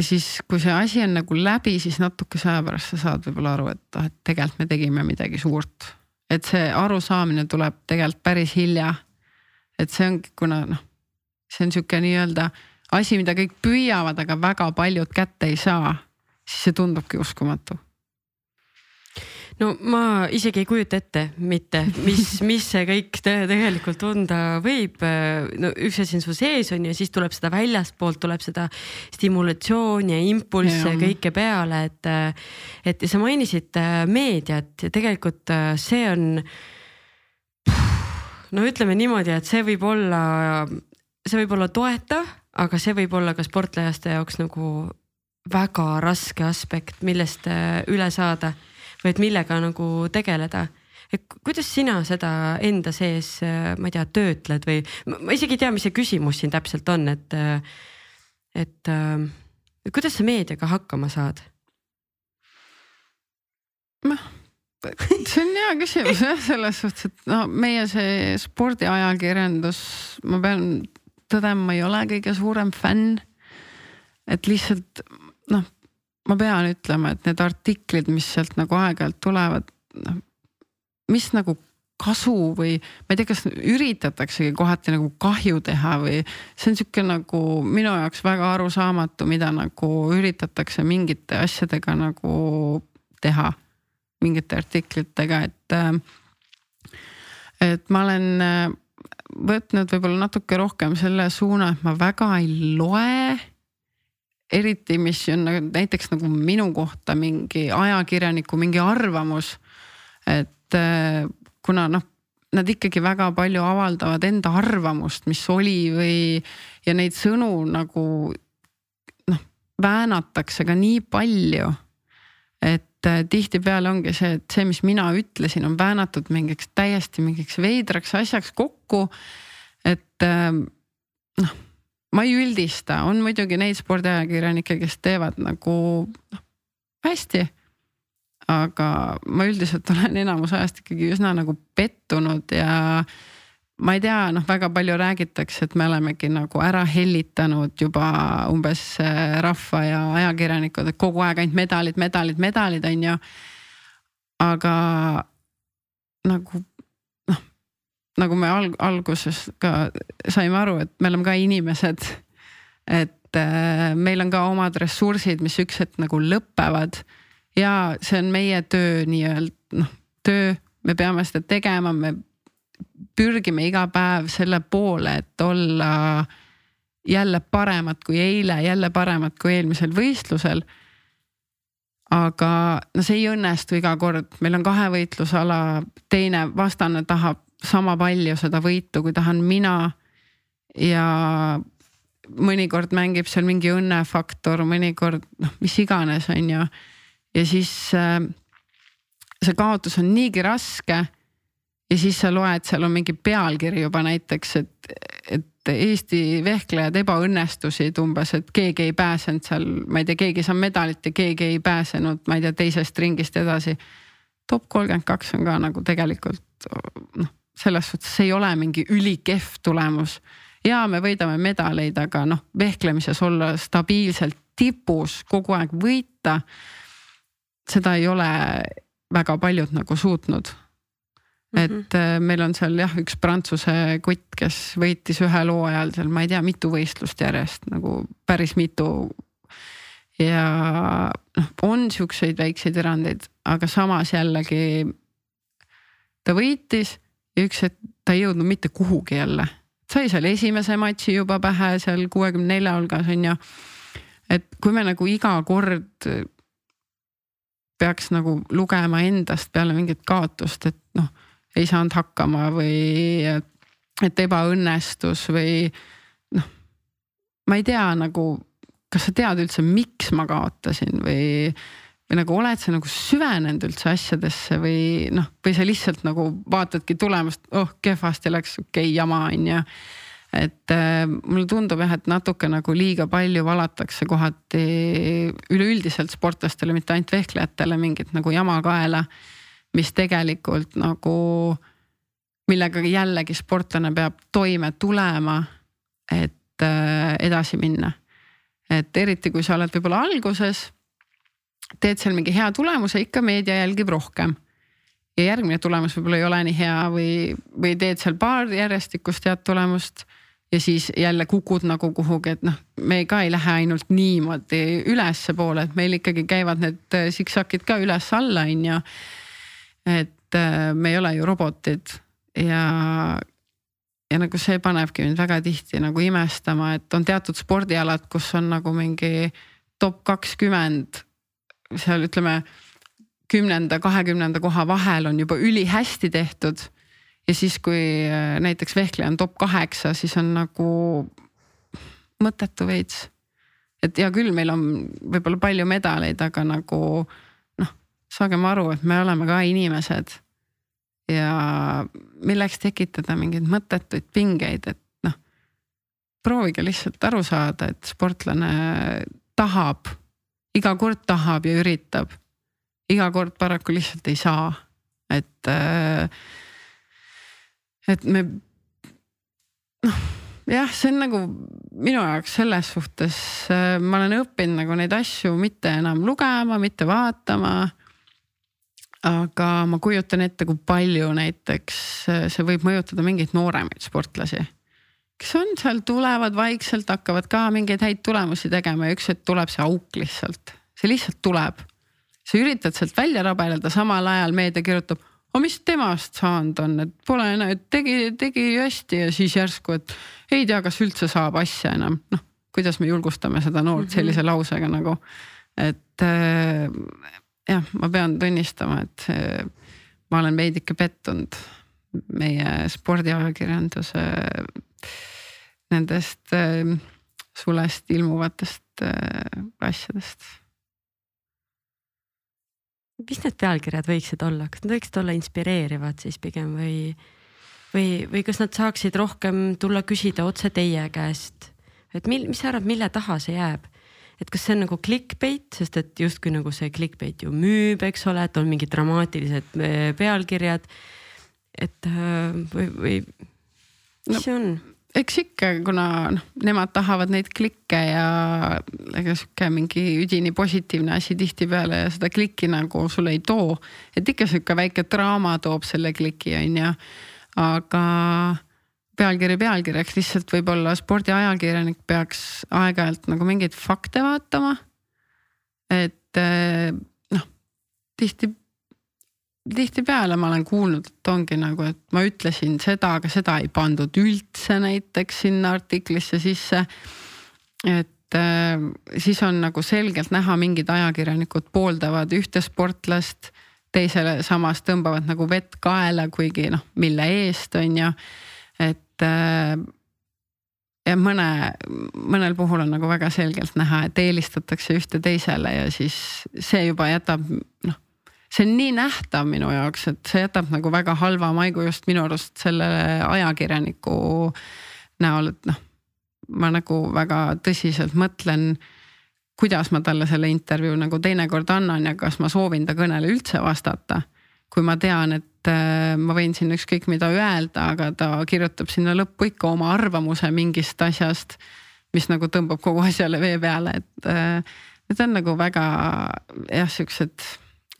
ja siis, kui see asi on nagu läbi, siis natukese aja pärast sa saad võib-olla aru, et ah, et tegelikult me tegime midagi suurt. et see arusaamine tuleb tegelikult päris hilja. et see ongi, kuna noh, see on sihuke nii-öelda asi, mida kõik püüavad, aga väga paljud kätte ei saa, siis see tundubki uskumatu no ma isegi ei kujuta ette mitte, mis, mis see kõik te tegelikult tunda võib. no üks asi on su sees on ju, siis tuleb seda väljastpoolt tuleb seda stimulatsiooni ja impulsse ja kõike peale, et. et sa mainisid äh, meediat ja tegelikult äh, see on. no ütleme niimoodi, et see võib olla, see võib olla toetav, aga see võib olla ka sportlaste jaoks nagu väga raske aspekt, millest äh, üle saada või et millega nagu tegeleda et kuidas sina seda enda sees, ma ei tea, töötled või ma isegi ei tea, mis see küsimus siin täpselt on, et, et kuidas sa meediaga hakkama saad? noh, see on hea küsimus jah, selles suhtes, et no meie see spordiajakirjandus, ma pean tõdema, ma ei ole kõige suurem fänn. et lihtsalt noh ma pean ütlema, et need artiklid, mis sealt nagu aeg-ajalt tulevad, noh, mis nagu kasu või ma ei tea, kas üritataksegi kohati nagu kahju teha või see on sihuke nagu minu jaoks väga arusaamatu, mida nagu üritatakse mingite asjadega nagu teha, mingite artiklitega, et. et ma olen võtnud võib-olla natuke rohkem selle suuna, et ma väga ei loe eriti, mis on nagu näiteks nagu minu kohta mingi ajakirjaniku mingi arvamus. et äh, kuna noh, nad ikkagi väga palju avaldavad enda arvamust, mis oli või ja neid sõnu nagu noh, väänatakse ka nii palju. et äh, tihtipeale ongi see, et see, mis mina ütlesin, on väänatud mingiks täiesti mingiks veidraks asjaks kokku. et äh, noh ma ei üldista, on muidugi neid spordiajakirjanikke, kes teevad nagu noh hästi. aga ma üldiselt olen enamus ajast ikkagi üsna nagu pettunud ja ma ei tea, noh, väga palju räägitakse, et me olemegi nagu ära hellitanud juba umbes äh, rahva ja ajakirjanikud, et kogu aeg ainult medalid, medalid, medalid on ju. aga nagu nagu me alg alguses ka saime aru, et me oleme ka inimesed. et äh, meil on ka omad ressursid, mis üks hetk nagu lõpevad ja see on meie töö nii-öelda noh, töö me peame seda tegema, me pürgime iga päev selle poole, et olla jälle paremad kui eile, jälle paremad kui eelmisel võistlusel. aga no see ei õnnestu iga kord, meil on kahevõitlusala, teine vastane tahab sama palju seda võitu, kui tahan mina. ja mõnikord mängib seal mingi õnnefaktor, mõnikord noh, mis iganes, on ju. ja siis äh, see kaotus on niigi raske. ja siis sa loed, seal on mingi pealkiri juba näiteks, et, et Eesti vehklejad ebaõnnestusid umbes, et keegi ei pääsenud seal, ma ei tea, keegi saab medalit ja keegi ei pääsenud, ma ei tea, teisest ringist edasi. top kolmkümmend kaks on ka nagu tegelikult noh, selles suhtes ei ole mingi ülikehv tulemus ja me võidame medaleid, aga noh, vehklemises olla stabiilselt tipus, kogu aeg võita. seda ei ole väga paljud nagu suutnud. et mm -hmm. meil on seal jah, üks prantsuse kutt, kes võitis ühel hooajal seal, ma ei tea, mitu võistlust järjest nagu päris mitu. ja noh, on siukseid väikseid erandeid, aga samas jällegi ta võitis ja üks hetk ta ei jõudnud mitte kuhugi jälle sai seal esimese matši juba pähe seal kuuekümne nelja hulgas on ju. et kui me nagu iga kord peaks nagu lugema endast peale mingit kaotust, et noh, ei saanud hakkama või et ebaõnnestus või noh. ma ei tea nagu, kas sa tead üldse, miks ma kaotasin või või nagu oled sa nagu süvenenud üldse asjadesse või noh, või sa lihtsalt nagu vaatadki tulemust, oh kehvasti läks, okei okay, jama on ju. et äh, mulle tundub jah, et natuke nagu liiga palju valatakse kohati üleüldiselt sportlastele, mitte ainult vehklejatele mingit nagu jama kaela. mis tegelikult nagu, millega jällegi sportlane peab toime tulema, et äh, edasi minna. et eriti, kui sa oled võib-olla alguses teed seal mingi hea tulemuse, ikka meedia jälgib rohkem. ja järgmine tulemus võib-olla ei ole nii hea või, või teed seal paar järjestikust head tulemust ja siis jälle kukud nagu kuhugi, et noh, me ka ei lähe ainult niimoodi ülespoole, et meil ikkagi käivad need siksakid ka üles-alla, on ju. et äh, me ei ole ju robotid ja, ja nagu see panebki mind väga tihti nagu imestama, et on teatud spordialad, kus on nagu mingi top kakskümmend seal ütleme kümnenda, kahekümnenda koha vahel on juba ülihästi tehtud. ja siis, kui äh, näiteks vehkleja on top kaheksa, siis on nagu mõttetu veits. et hea küll, meil on võib-olla palju medaleid, aga nagu noh, saagem aru, et me oleme ka inimesed. ja milleks tekitada mingeid mõttetuid pingeid, et noh, proovige lihtsalt aru saada, et sportlane tahab iga kord tahab ja üritab. iga kord paraku lihtsalt ei saa, et, äh, et me noh jah, see on nagu minu jaoks selles suhtes, äh, ma olen õppinud nagu neid asju mitte enam lugema, mitte vaatama. aga ma kujutan ette, kui palju näiteks äh, see võib mõjutada mingeid nooremaid sportlasi kes on seal, tulevad vaikselt, hakkavad ka mingeid häid tulemusi tegema ja üks hetk tuleb see auk lihtsalt, see lihtsalt tuleb. sa üritad sealt välja rabeleda, samal ajal meedia kirjutab, aga mis temast saanud on, et pole enam, et tegi, tegi hästi ja siis järsku, et ei tea, kas üldse saab asja enam, noh, kuidas me julgustame seda noort mhm. sellise lausega nagu, et äh, jah, ma pean tunnistama, et äh, ma olen veidike pettunud meie spordiajakirjanduse nendest äh, sulest ilmuvatest äh, asjadest. mis need pealkirjad võiksid olla, kas nad võiksid olla inspireerivad siis pigem või, või, või kas nad saaksid rohkem tulla küsida otse teie käest, et mil, mis sa arvad, mille taha see jääb? et kas see on nagu clickbait, sest et justkui nagu see clickbait ju müüb, eks ole, et on mingid dramaatilised äh, pealkirjad. et või, või mis no, see on? Eks ikka, kuna noh, nemad tahavad neid klikke ja ega sihuke mingi üdini positiivne asi tihtipeale seda klikki nagu sulle ei too. et ikka sihuke väike draama toob selle kliki, on ju. aga pealkiri pealkirjaks, lihtsalt võib-olla spordiajakirjanik peaks aeg-ajalt nagu mingeid fakte vaatama. et eh, noh, tihti, tihtipeale ma olen kuulnud, et ongi nagu, et ma ütlesin seda, aga seda ei pandud üldse näiteks sinna artiklisse sisse. et äh, siis on nagu selgelt näha, mingid ajakirjanikud pooldavad ühte sportlast, teisele samas tõmbavad nagu vett kaela, kuigi noh, mille eest on ju, et äh, ja mõne, mõnel puhul on nagu väga selgelt näha, et eelistatakse ühte teisele ja siis see juba jätab noh. See on nii nähtav minu jaoks, et see jätab nagu väga halva maigu just minu arust sellele ajakirjaniku näol, et noh. ma nagu väga tõsiselt mõtlen, kuidas ma talle selle intervjuu nagu teinekord annan ja kas ma soovin ta kõnele üldse vastata. kui ma tean, et äh, ma võin siin ükskõik mida öelda, aga ta kirjutab sinna lõppu ikka oma arvamuse mingist asjast, mis nagu tõmbab kogu asjale vee peale, et äh, need on nagu väga jah, siuksed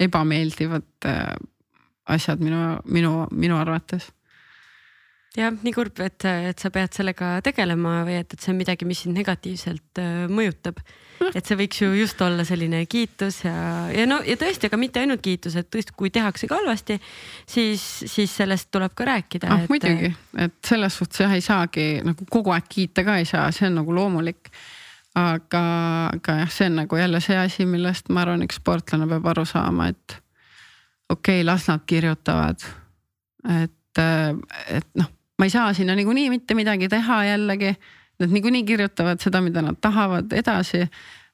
ebameeldivad äh, asjad minu, minu, minu arvates jah, nii kurb, et, et sa pead sellega tegelema või et, et see on midagi, mis sind negatiivselt äh, mõjutab. et see võiks ju just olla selline kiitus ja, ja no ja tõesti, aga mitte ainult kiitus, et tõesti, kui tehakse ka halvasti, siis, siis sellest tuleb ka rääkida ah,. muidugi, et selles suhtes jah, ei saagi nagu kogu aeg kiita ka ei saa, see on nagu loomulik aga, aga jah, see on nagu jälle see asi, millest ma arvan, üks sportlane peab aru saama, et okei okay,, las nad kirjutavad. et, et noh, ma ei saa sinna niikuinii mitte midagi teha jällegi. Nad niikuinii kirjutavad seda, mida nad tahavad edasi.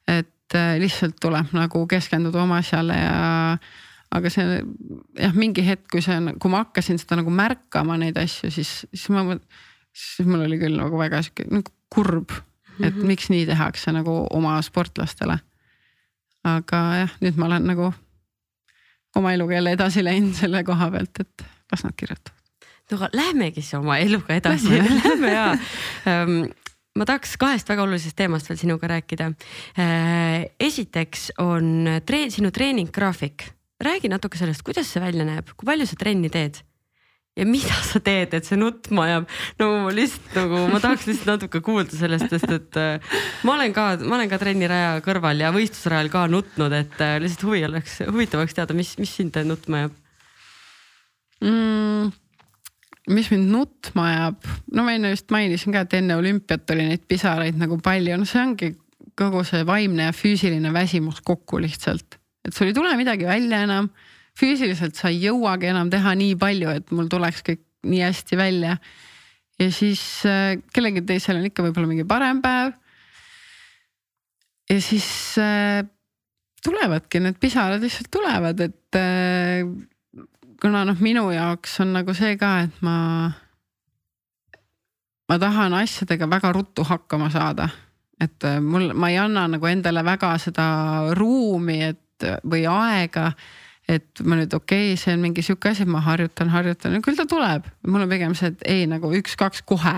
et äh, lihtsalt tuleb nagu keskenduda oma asjale ja aga see jah, mingi hetk, kui see, kui ma hakkasin seda nagu märkama neid asju, siis, siis ma, siis mul oli küll nagu väga sihuke nagu kurb, et mm -hmm. miks nii tehakse nagu oma sportlastele. aga jah, nüüd ma olen nagu oma eluga jälle edasi läinud selle koha pealt, et las nad kirjutavad no aga lähmegi siis oma eluga edasi, lähme ja um, ma tahaks kahest väga olulisest teemast veel sinuga rääkida. Äh, esiteks on treen-, sinu treeninggraafik, räägi natuke sellest, kuidas see välja näeb, kui palju sa trenni teed? Ja mida sa teed, et see nutma ajab? no lihtsalt nagu ma tahaks lihtsalt natuke kuulda sellest, sest et äh, ma olen ka, ma olen ka trenniraja kõrval ja võistlusrajal ka nutnud, et äh, lihtsalt huvi oleks, huvitav oleks teada, mis, mis sind nutma ajab mm.? mis mind nutma ajab, no ma enne just mainisin ka, et enne olümpiat oli neid pisaraid nagu palju, no see ongi kogu see vaimne ja füüsiline väsimus kokku lihtsalt. et sul ei tule midagi välja enam, füüsiliselt sa ei jõuagi enam teha nii palju, et mul tuleks kõik nii hästi välja. ja siis äh, kellelgi teisel on ikka võib-olla mingi parem päev. ja siis äh, tulevadki need pisarad lihtsalt tulevad, et äh, kuna noh, minu jaoks on nagu see ka, et ma, ma tahan asjadega väga ruttu hakkama saada. et mul, ma ei anna nagu endale väga seda ruumi, et või aega et ma nüüd okei okay,, see on mingi sihuke asi, ma harjutan, harjutan ja küll ta tuleb. mul on pigem see, et ei nagu üks-kaks kohe.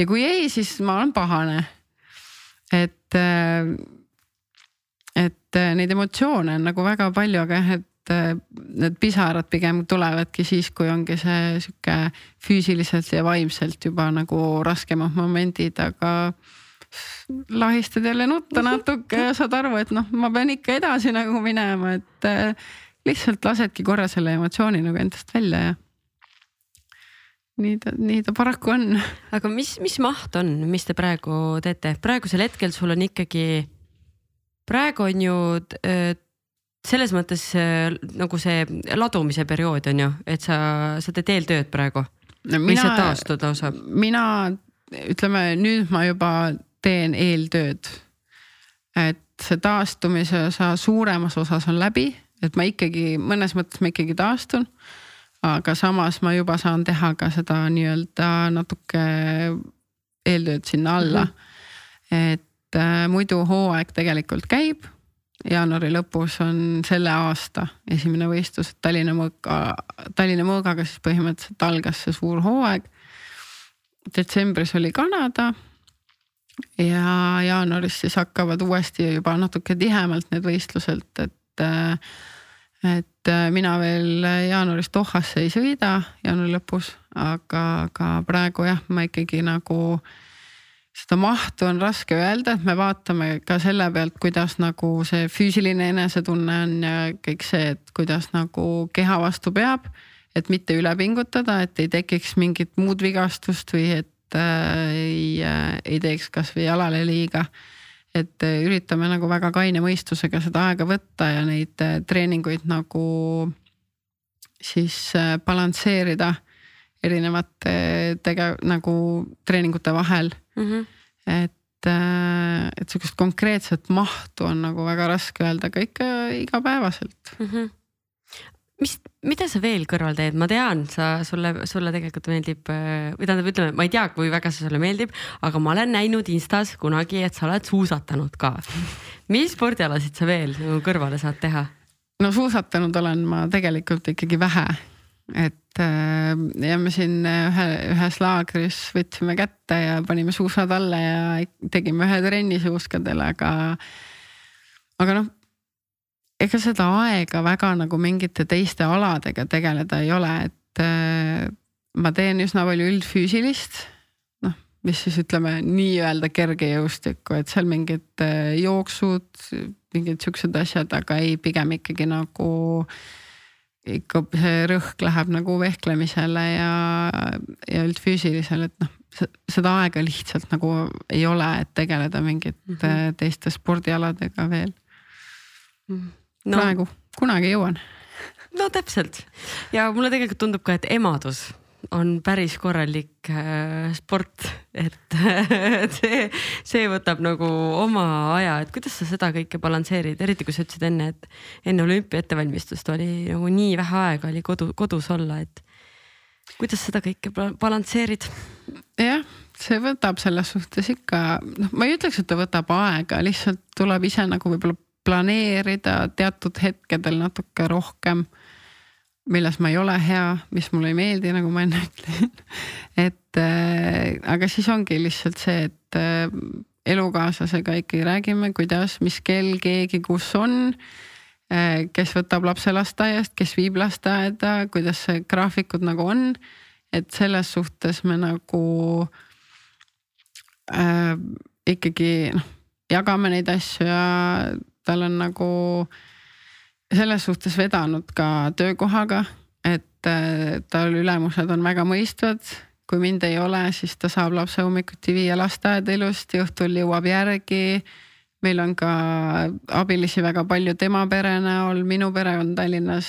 ja kui ei, siis ma olen pahane. et, äh, et äh, neid emotsioone on nagu väga palju, aga jah, et äh, need pisarad pigem tulevadki siis, kui ongi see sihuke füüsiliselt ja vaimselt juba nagu raskemad momendid, aga lahistad jälle nutta natuke ja saad aru, et noh, ma pean ikka edasi nagu minema, et äh, lihtsalt lasedki korra selle emotsiooni nagu endast välja ja nii ta, nii ta paraku on. aga mis, mis maht on, mis te praegu teete, praegusel hetkel sul on ikkagi, praegu on ju äh, selles mõttes äh, nagu see ladumise periood on ju, et sa, sa teed eeltööd praegu no,. või sa taastud lausa? mina ütleme nüüd ma juba teen eeltööd. et see taastumise osa suuremas osas on läbi, et ma ikkagi mõnes mõttes ma ikkagi taastun. aga samas ma juba saan teha ka seda nii-öelda natuke eeltööd sinna alla mm. -hmm. et äh, muidu hooaeg tegelikult käib jaanuari lõpus on selle aasta esimene võistlus, et Tallinna mõõka, Tallinna mõõgaga siis põhimõtteliselt algas see suur hooaeg. detsembris oli Kanada. Ja jaanuaris siis hakkavad uuesti juba natuke tihemalt need võistlused, et, et mina veel jaanuaris Dohasse ei sõida jaanuari lõpus, aga, aga praegu jah, ma ikkagi nagu seda mahtu on raske öelda, et me vaatame ka selle pealt, kuidas nagu see füüsiline enesetunne on ja kõik see, et kuidas nagu keha vastu peab. et mitte üle pingutada, et ei tekiks mingit muud vigastust või et äh, ei äh,, ei teeks kasvõi jalale liiga. et äh, üritame nagu väga kaine mõistusega seda aega võtta ja neid äh, treeninguid nagu siis äh, balansseerida erinevate tege- nagu treeningute vahel mm. -hmm. et, äh, et sihukest konkreetset mahtu on nagu väga raske öelda, aga ikka igapäevaselt mm. -hmm mis, mida sa veel kõrval teed, ma tean, sa, sulle, sulle tegelikult meeldib äh, või tähendab, ütleme, ma ei tea, kui väga see sulle meeldib, aga ma olen näinud Instas kunagi, et sa oled suusatanud ka. mis spordialasid sa veel nagu kõrvale saad teha? no suusatanud olen ma tegelikult ikkagi vähe, et äh, ja me siin ühe, ühes laagris võtsime kätte ja panime suusad alla ja tegime ühe trenni suuskadel, aga, aga noh ega seda aega väga nagu mingite teiste aladega tegeleda ei ole, et äh, ma teen üsna palju üldfüüsilist. noh, mis siis ütleme nii-öelda kergejõustikku, et seal mingid äh, jooksud, mingid siuksed asjad, aga ei, pigem ikkagi nagu ikka see rõhk läheb nagu vehklemisele ja, ja üldfüüsilisele, et noh, seda aega lihtsalt nagu ei ole, et tegeleda mingite mm -hmm. teiste spordialadega veel no.. praegu, kunagi jõuan. no täpselt. Ja mulle tegelikult tundub ka, et emadus on päris korralik äh, sport, et see, see võtab nagu oma aja, et kuidas sa seda kõike balansseerid, eriti kui sa ütlesid enne, et enne olümpia ettevalmistust oli nagu nii vähe aega oli kodu, kodus olla, et kuidas seda kõike balansseerid? jah, see võtab selles suhtes ikka, noh, ma ei ütleks, et ta võtab aega, lihtsalt tuleb ise nagu võib-olla planeerida teatud hetkedel natuke rohkem milles ma ei ole hea, mis mulle ei meeldi, nagu ma enne ütlesin. et äh, aga siis ongi lihtsalt see, et äh, elukaaslasega ikkagi räägime, kuidas, mis kell keegi kus on äh,. kes võtab lapse lasteaiast, kes viib lasteaeda, kuidas see graafikud nagu on. et selles suhtes me nagu äh, ikkagi noh, jagame neid asju ja tal on nagu selles suhtes vedanud ka töökohaga, et äh, tal ülemused on väga mõistvad. kui mind ei ole, siis ta saab lapse hommikuti viia lasteaeda ilusti, õhtul jõuab järgi. meil on ka abilisi väga palju tema pere näol, minu pere on Tallinnas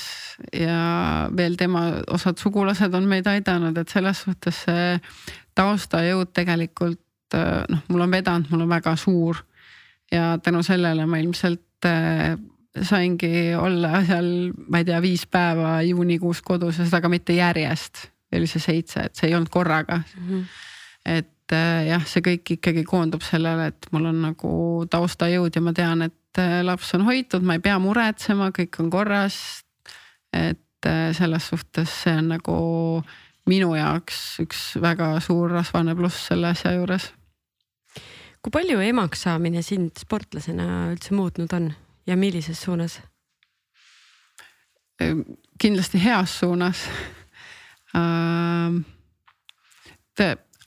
ja veel tema osad sugulased on meid aidanud, et selles suhtes see taustajõud tegelikult äh, noh, mul on vedanud, mul on väga suur ja tänu sellele ma ilmselt äh, saingi olla seal, ma ei tea, viis päeva juunikuus kodus ja seda ka mitte järjest. oli see seitse, et see ei olnud korraga mm. -hmm. et äh, jah, see kõik ikkagi koondub sellele, et mul on nagu taustajõud ja ma tean, et äh, laps on hoitud, ma ei pea muretsema, kõik on korras. et äh, selles suhtes see on nagu minu jaoks üks väga suur rasvane pluss selle asja juures. Kui palju emaks saamine sind sportlasena üldse muutnud on? ja millises suunas? Ehm, kindlasti heas suunas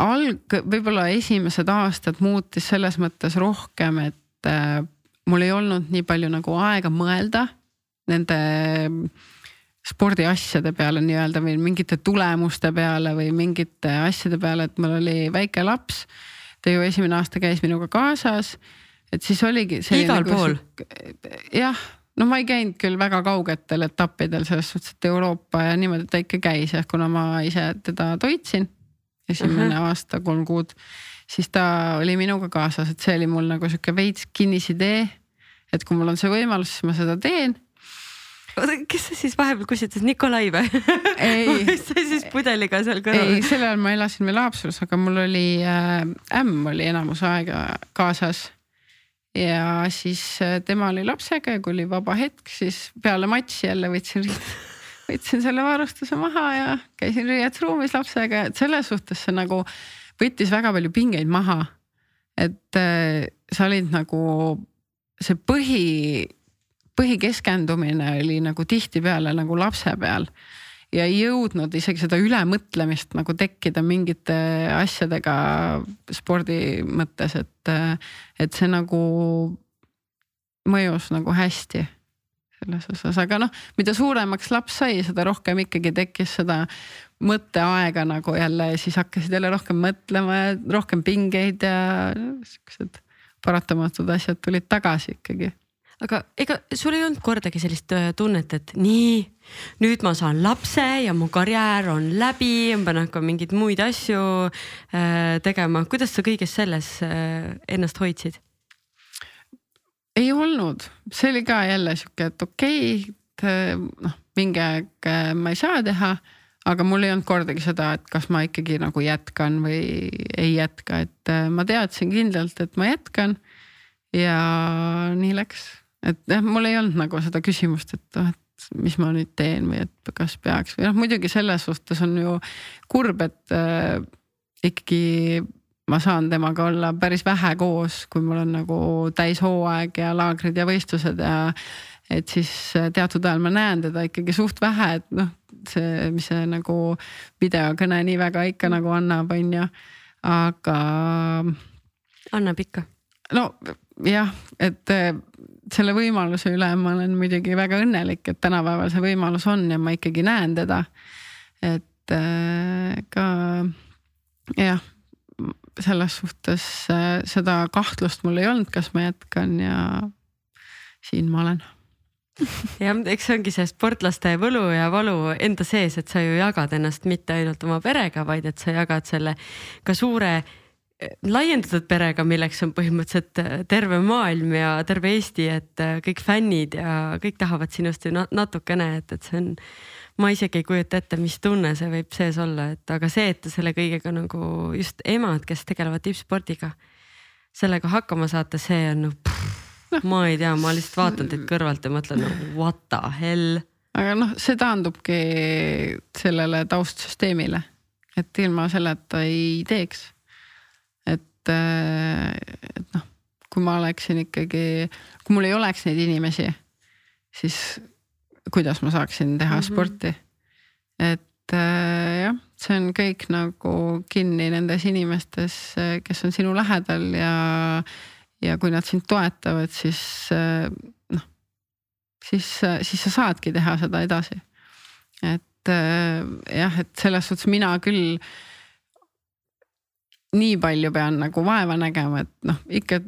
alg-, võib-olla esimesed aastad muutis selles mõttes rohkem, et äh, mul ei olnud nii palju nagu aega mõelda nende spordiasjade peale nii-öelda või mingite tulemuste peale või mingite asjade peale, et mul oli väike laps. Ta ju esimene aasta käis minuga kaasas et siis oligi. igal nagu pool. jah, no ma ei käinud küll väga kaugetel etappidel selles suhtes, et Euroopa ja niimoodi ta ikka käis jah, kuna ma ise teda toitsin esimene uh -huh. aasta, kolm kuud, siis ta oli minuga kaasas, et see oli mul nagu sihuke veits kinnisidee. et kui mul on see võimalus, siis ma seda teen kes see siis vahepeal kussitas, Nikolai või? ei see siis pudeliga seal kõrval? ei, sel ajal ma elasin veel Haapsalus, aga mul oli äh, ämm oli enamus aega kaasas ja siis äh, tema oli lapsega ja kui oli vaba hetk, siis peale matši jälle võtsin, võtsin selle varustuse maha ja käisin riietusruumis lapsega, et selles suhtes see nagu võttis väga palju pingeid maha. et äh, sa olid nagu see põhi, põhikeskendumine oli nagu tihtipeale nagu lapse peal ja ei jõudnud isegi seda ülemõtlemist nagu tekkida mingite asjadega spordi mõttes, et, et see nagu mõjus nagu hästi selles osas, aga noh, mida suuremaks laps sai, seda rohkem ikkagi tekkis seda mõtteaega nagu jälle siis hakkasid jälle rohkem mõtlema ja rohkem pingeid ja siuksed paratamatud asjad tulid tagasi ikkagi. Aga ega sul ei olnud kordagi sellist äh, tunnet, et nii, nüüd ma saan lapse ja mu karjäär on läbi, ma pean hakkama mingeid muid asju äh, tegema, kuidas sa kõiges selles äh, ennast hoidsid? ei olnud, see oli ka jälle sihuke, et okei okay,, et noh, mingi aeg ma ei saa teha aga mul ei olnud kordagi seda, et kas ma ikkagi nagu jätkan või ei jätka, et ma teadsin kindlalt, et ma jätkan. ja nii läks, et jah, mul ei olnud nagu seda küsimust, et noh, et mis ma nüüd teen või et kas peaks või noh, muidugi selles suhtes on ju kurb, et äh, ikkagi ma saan temaga olla päris vähe koos, kui mul on nagu täishooaeg ja laagrid ja võistlused ja et siis äh, teatud ajal ma näen teda ikkagi suht vähe, et noh see, mis see nagu videokõne nii väga ikka nagu annab, on ju, aga. annab ikka. no jah, et eh, selle võimaluse üle ma olen muidugi väga õnnelik, et tänapäeval see võimalus on ja ma ikkagi näen teda. et eh, ka jah, selles suhtes eh, seda kahtlust mul ei olnud, kas ma jätkan ja siin ma olen jah, eks see ongi see sportlaste võlu ja valu enda sees, et sa ju jagad ennast mitte ainult oma perega, vaid et sa jagad selle ka suure laiendatud perega, milleks on põhimõtteliselt eh, terve maailm ja terve Eesti, et eh, kõik fännid ja kõik tahavad sinust ju natukene, et, et see on. ma isegi ei kujuta ette, mis tunne see võib sees olla, et aga see, et selle kõigega nagu just emad, kes tegelevad tippspordiga, sellega hakkama saate, see on noh ma ei tea, ma lihtsalt vaatan teid kõrvalt ja mõtlen nagu what the hell. aga noh, see taandubki sellele taustsüsteemile, et ilma selleta ei teeks. Et, äh, et noh, kui ma oleksin ikkagi, kui mul ei oleks neid inimesi, siis kuidas ma saaksin teha mm -hmm. sporti. et äh, jah, see on kõik nagu kinni nendes inimestes, kes on sinu lähedal ja ja kui nad sind toetavad, siis noh, siis, siis sa saadki teha seda edasi. et jah, et selles suhtes mina küll nii palju pean nagu vaeva nägema, et noh, ikka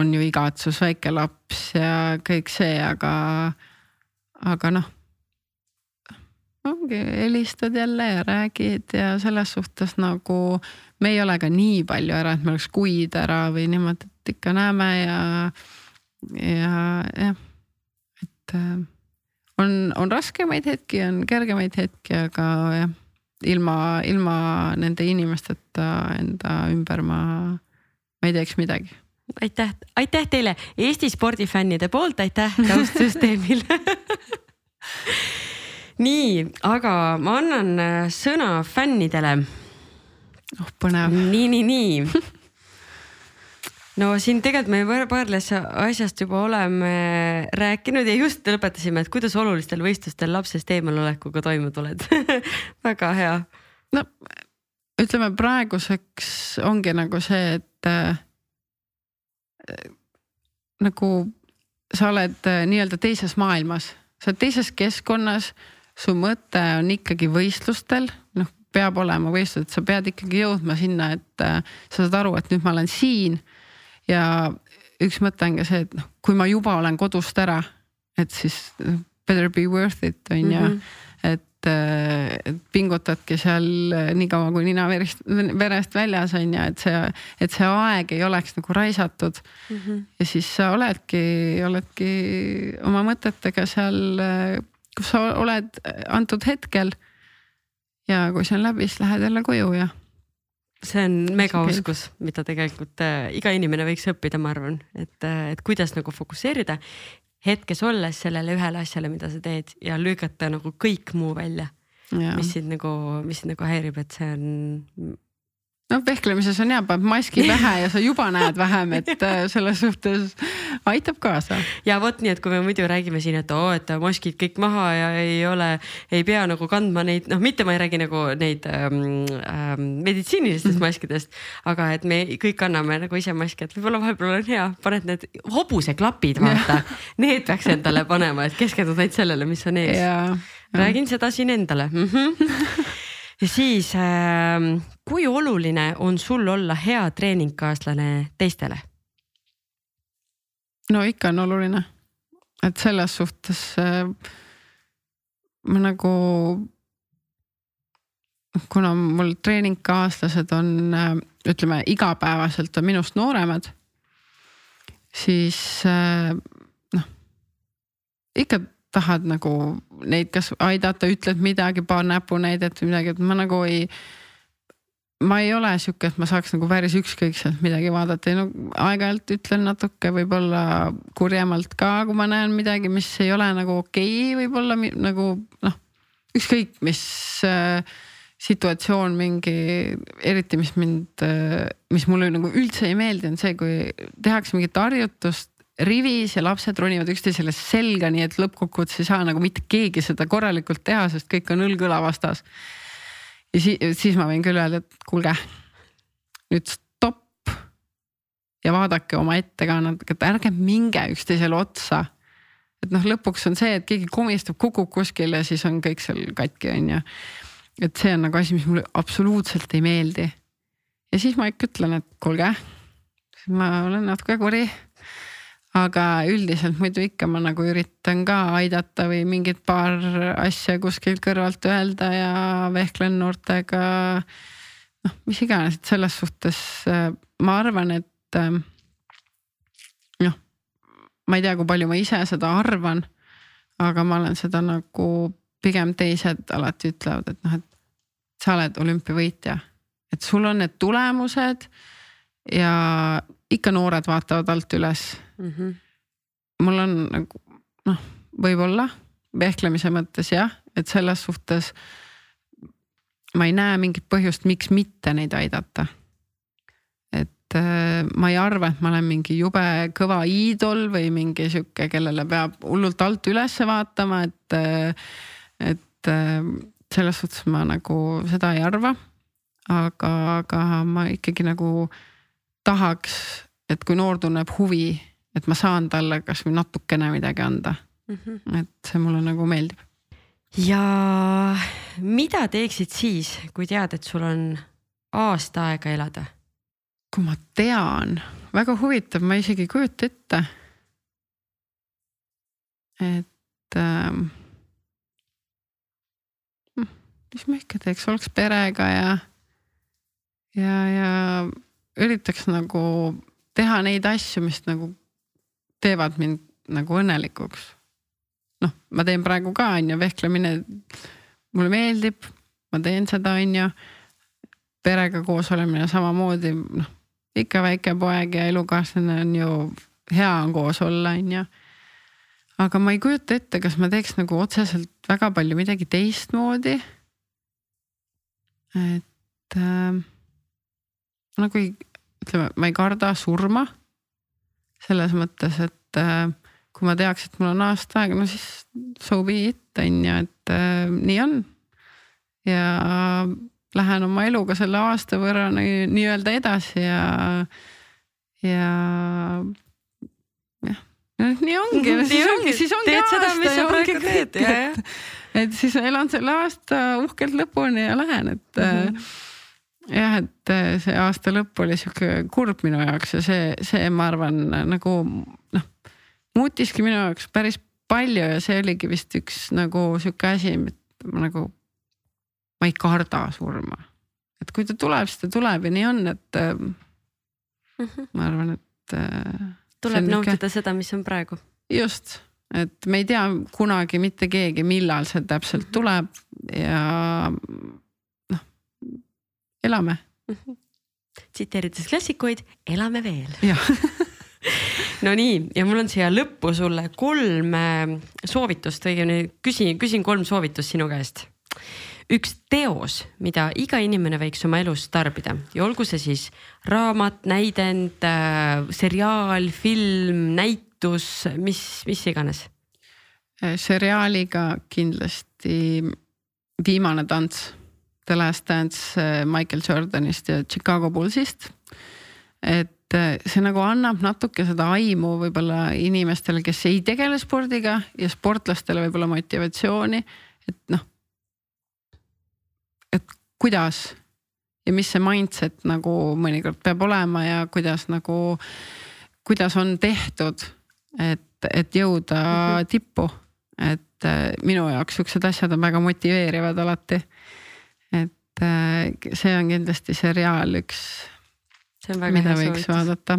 on ju igatsus, väike laps ja kõik see, aga, aga noh. ongi, helistad jälle ja räägid ja selles suhtes nagu me ei ole ka nii palju ära, et me oleks kuid ära või niimoodi, et ikka näeme ja, ja jah, et äh, on, on raskemaid hetki, on kergemaid hetki, aga jah, ilma, ilma nende inimesteta enda ümber ma, ma ei teeks midagi. Aitäh, aitäh teile Eesti spordifännide poolt, aitäh taustsüsteemile nii, aga ma annan äh, sõna fännidele. Oh põnev. nii, nii, nii no siin tegelikult me paarles asjast juba oleme rääkinud ja just lõpetasime, et kuidas olulistel võistlustel lapsest eemalolekuga toime tuled väga hea. no ütleme praeguseks ongi nagu see, et äh, nagu sa oled äh, nii-öelda teises maailmas, sa oled teises keskkonnas, su mõte on ikkagi võistlustel, noh peab olema võistlused, sa pead ikkagi jõudma sinna, et äh, sa saad aru, et nüüd ma olen siin. Ja üks mõte on ka see, et noh, kui ma juba olen kodust ära, et siis better be worth it on ju mm. -hmm. et, äh, et pingutadki seal äh, nii kaua kui nina verist, verest väljas on ju, et see, et see aeg ei oleks nagu raisatud mm. -hmm. ja siis sa oledki, oledki oma mõtetega seal, kus sa oled antud hetkel ja kui see on läbi, siis lähed jälle koju ja. See on megaoskus, mida tegelikult äh, iga inimene võiks õppida, ma arvan, et äh,, et kuidas nagu fokusseerida hetkes olles sellele ühele asjale, mida sa teed ja lükata nagu kõik muu välja. mis sind nagu, mis sind nagu häirib, et see on noh, vehklemises on hea, paned maski pähe ja sa juba näed vähem, et äh, selles suhtes aitab kaasa. ja vot nii, et kui me muidu räägime siin, et oo, et maskid kõik maha ja ei ole, ei pea nagu kandma neid, noh, mitte ma ei räägi nagu neid ähm, ähm, meditsiinilistest mm. maskidest, aga et me kõik kanname nagu ise maski, et võib-olla vahepeal on hea, paned need hobuseklapid, vaata need peaks endale panema, et keskendud ainult sellele, mis on ees. räägin seda siin endale mm. -hmm ja siis äh, kui oluline on sul olla hea treeningkaaslane teistele? no ikka on oluline, et selles suhtes äh, ma nagu, kuna mul treeningkaaslased on äh, ütleme igapäevaselt on minust nooremad, siis äh, noh ikka tahad nagu neid kas aidata, ütled midagi, paar näpunäidet või midagi, et ma nagu ei. ma ei ole sihuke, et ma saaks nagu päris ükskõikselt midagi vaadata, ei no aeg-ajalt ütlen natuke võib-olla kurjemalt ka, kui ma näen midagi, mis ei ole nagu okei okay,, võib-olla nagu noh, ükskõik mis äh, situatsioon mingi, eriti mis mind, äh, mis mulle nagu üldse ei meeldi, on see, kui tehakse mingit harjutust rivis ja lapsed ronivad üksteisele selga, nii et lõppkokkuvõttes ei saa nagu mitte keegi seda korralikult teha, sest kõik on õlg õla vastas. ja siis, siis ma võin küll öelda, et kuulge, nüüd stopp ja vaadake oma ettekannet, et ärge minge üksteisele otsa. et noh, lõpuks on see, et keegi komistab, kukub kuskile, siis on kõik seal katki, on ju. et see on nagu asi, mis mulle absoluutselt ei meeldi. ja siis ma ikka ütlen, et kuulge, ma olen natuke kuri aga üldiselt muidu ikka ma nagu üritan ka aidata või mingit paar asja kuskilt kõrvalt öelda ja vehklen noortega. noh, mis iganes, et selles suhtes äh, ma arvan, et äh, noh, ma ei tea, kui palju ma ise seda arvan, aga ma olen seda nagu pigem teised alati ütlevad, et noh, et sa oled olümpiavõitja, et sul on need tulemused ja ikka noored vaatavad alt üles mm. -hmm. mul on nagu noh, võib-olla vehklemise mõttes jah, et selles suhtes ma ei näe mingit põhjust, miks mitte neid aidata. et äh, ma ei arva, et ma olen mingi jube kõva iidol või mingi sihuke, kellele peab hullult alt ülesse vaatama, et äh,, et äh, selles suhtes ma nagu seda ei arva. aga, aga ma ikkagi nagu tahaks, et kui noor tunneb huvi, et ma saan talle kasvõi natukene midagi anda mm. -hmm. et see mulle nagu meeldib. ja mida teeksid siis, kui tead, et sul on aasta aega elada? kui ma tean, väga huvitav, ma isegi ei kujuta ette. et ähm, hm, mis ma ikka teeks, oleks perega ja, ja, ja üritaks nagu teha neid asju, mis nagu teevad mind nagu õnnelikuks. noh, ma teen praegu ka on ju vehklemine, mulle meeldib, ma teen seda, on ju. perega koos olemine samamoodi, noh ikka väike poeg ja elukaaslane on ju, hea on koos olla, on ju. aga ma ei kujuta ette, kas ma teeks nagu otseselt väga palju midagi teistmoodi. et äh, nagu ei, ütleme, ma ei karda surma. selles mõttes, et äh, kui ma teaks, et mul on aasta aega, no siis so be it on ju, et äh, nii on. ja lähen oma eluga selle aasta võrra nii-öelda edasi ja, ja jah nii ongi, siis ongi, siis ongi teed seda, mis sa praegu teed, jah, jah. et siis elan selle aasta uhkelt lõpuni ja lähen, et mm. -hmm jah, et äh, see aasta lõpp oli sihuke kurb minu jaoks ja see, see, ma arvan, nagu noh, muutiski minu jaoks päris palju ja see oligi vist üks nagu sihuke asi, ma nagu, ma ei karda surma. et kui ta tuleb, siis ta tuleb ja nii on, et mm -hmm. ma arvan, et äh,. tuleb nautida seda, mis on praegu. just, et me ei tea kunagi mitte keegi, millal see täpselt mm -hmm. tuleb ja elame mm. -hmm. tsiteerides klassikuid, elame veel. Nonii, ja mul on siia lõppu sulle kolm äh, soovitust, õigemini küsin, küsin kolm soovitust sinu käest. üks teos, mida iga inimene võiks oma elus tarbida ja olgu see siis raamat, näidend äh,, seriaal, film, näitus, mis, mis iganes. seriaaliga kindlasti Viimane tants, The Last Dance äh, Michael Jordanist ja Chicago Bullsist. et äh, see nagu annab natuke seda aimu võib-olla inimestele, kes ei tegele spordiga ja sportlastele võib-olla motivatsiooni, et noh. et kuidas ja mis see mindset nagu mõnikord peab olema ja kuidas nagu, kuidas on tehtud, et, et jõuda mm -hmm. tippu et äh, minu jaoks siuksed asjad on väga motiveerivad alati. Et äh, see on kindlasti seriaal üks, mida võiks soovitus. vaadata.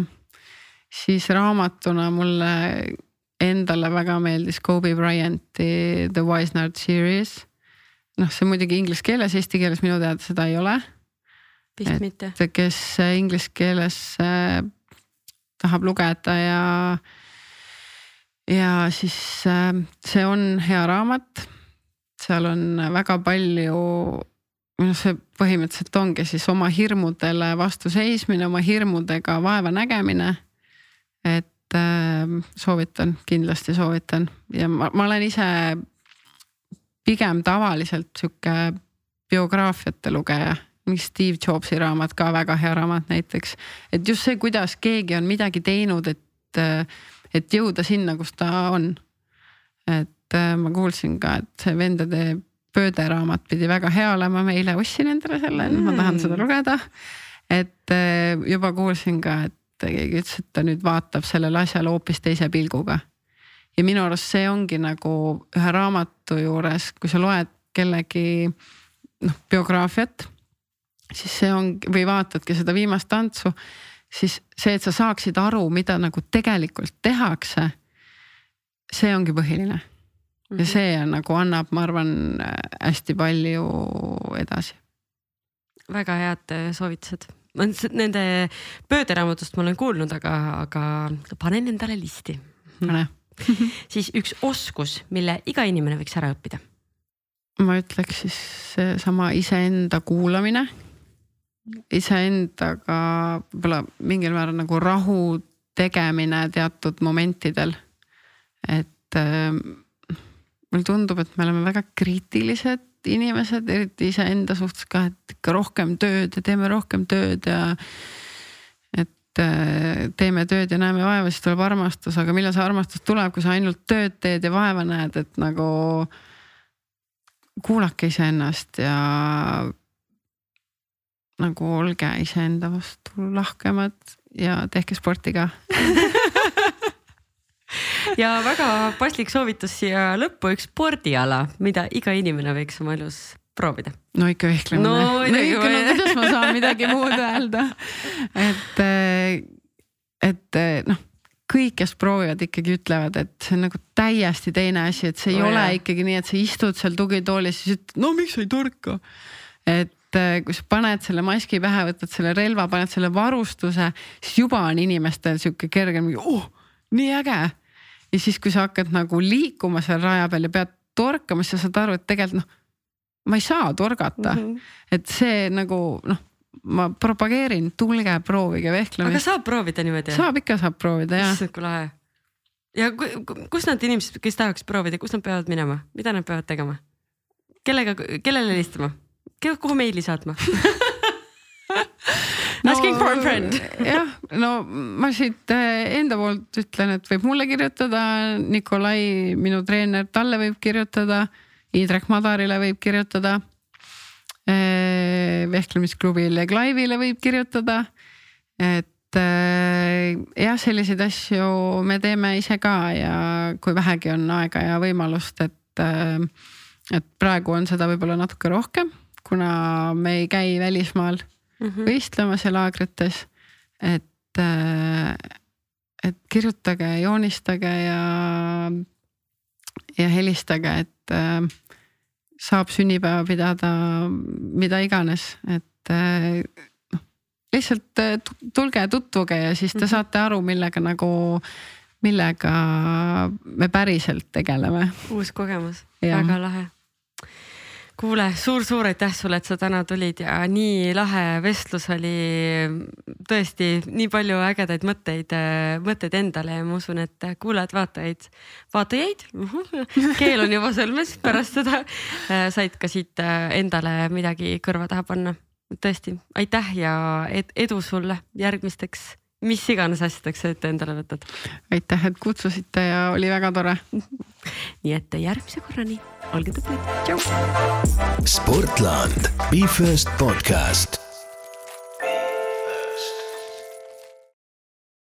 siis raamatuna mulle endale väga meeldis Kobe Bryanti The Wisnard series. noh, see muidugi inglise keeles, eesti keeles minu teada seda ei ole. vist mitte. kes inglise keeles äh, tahab lugeda ja ja siis äh, see on hea raamat. seal on väga palju, noh, see põhimõtteliselt ongi siis oma hirmudele vastu seismine, oma hirmudega vaeva nägemine. et äh, soovitan, kindlasti soovitan ja ma, ma olen ise pigem tavaliselt sihuke biograafiate lugeja mingi Steve Jobsi raamat ka väga hea raamat näiteks, et just see, kuidas keegi on midagi teinud, et äh, et jõuda sinna, kus ta on. et äh, ma kuulsin ka, et see vendade pööderaamat pidi väga hea olema, ma eile ostsin endale selle mm., ma tahan seda lugeda. et äh, juba kuulsin ka, et keegi ütles, et ta nüüd vaatab sellele asjale hoopis teise pilguga. ja minu arust see ongi nagu ühe raamatu juures, kui sa loed kellegi noh biograafiat, siis see on või vaatadki seda viimast tantsu siis see, et sa saaksid aru, mida nagu tegelikult tehakse. see ongi põhiline mm. Ja mhm. see on nagu annab, ma arvan, hästi palju edasi. väga head soovitused. Nende pööderaamatust ma olen kuulnud, aga, aga panen endale listi. pane siis üks oskus, mille iga inimene võiks ära õppida. ma ütleks siis seesama iseenda kuulamine iseendaga võib-olla mingil määral nagu rahu tegemine teatud momentidel. et äh, mulle tundub, et me oleme väga kriitilised inimesed, eriti iseenda suhtes ka, et ikka rohkem tööd ja teeme rohkem tööd ja. et äh, teeme tööd ja näeme vaeva, siis tuleb armastus, aga millal see armastus tuleb, kui sa ainult tööd teed ja vaeva näed, et nagu kuulake iseennast ja nagu olge iseenda vastu lahkemad ja tehke sporti ka ja väga paslik soovitus siia lõppu, üks spordiala, mida iga inimene võiks oma elus proovida. no ikka vehklemine no,. no ikka, no kuidas ma saan midagi muud öelda, et, et noh kõik, kes proovivad, ikkagi ütlevad, et see on nagu täiesti teine asi, et see ei oh, ole jah. ikkagi nii, et sa istud seal tugitoolis, siis ütled, no miks sa ei torka. et äh, kui sa paned selle maski pähe, võtad selle relva, paned selle varustuse, siis juba on inimestel sihuke kergem, oh nii äge. Ja siis, kui sa hakkad nagu liikuma seal raja peal ja pead torkama, siis sa saad aru, et tegelikult noh, ma ei saa torgata mm. -hmm. et see nagu noh, ma propageerin, tulge proovige vehklemist. aga saab proovida niimoodi? saab ikka, saab proovida jah. issand kui lahe. ja kus need inimesed, kes tahaks proovida, kus nad peavad minema, mida nad peavad tegema? kellega, kellele helistama? kuhu meili saatma Asking for a friend. jah, no ma siit eh, enda poolt ütlen, et võib mulle kirjutada, Nikolai, minu treener, talle võib kirjutada, Indrek Madarile võib kirjutada. Eh, vehklemisklubile Clive'ile võib kirjutada. et eh, jah, selliseid asju me teeme ise ka ja kui vähegi on aega ja võimalust, et, et praegu on seda võib-olla natuke rohkem kuna me ei käi välismaal mm -hmm. võistlemas ja laagrites. et, äh, et kirjutage, joonistage ja, ja helistage, et äh, saab sünnipäeva pidada, mida iganes, et äh, noh, lihtsalt tulge, tutvuge ja siis te mhm. saate aru, millega nagu, millega me päriselt tegeleme. uus kogemus, väga lahe kuule suur,, suur-suur aitäh sulle, et sa täna tulid ja nii lahe vestlus oli. tõesti nii palju ägedaid mõtteid, mõtteid endale ja ma usun, et kuulajad-vaatajaid, vaatajaid, keel on juba sõlmes pärast seda, said ka siit endale midagi kõrva taha panna. tõesti aitäh ja edu sulle järgmisteks mis iganes asjadeks ette endale võtad. aitäh, et kutsusite ja oli väga tore nii et järgmise korrani, olge tublid, tšau. sportland, Be First podcast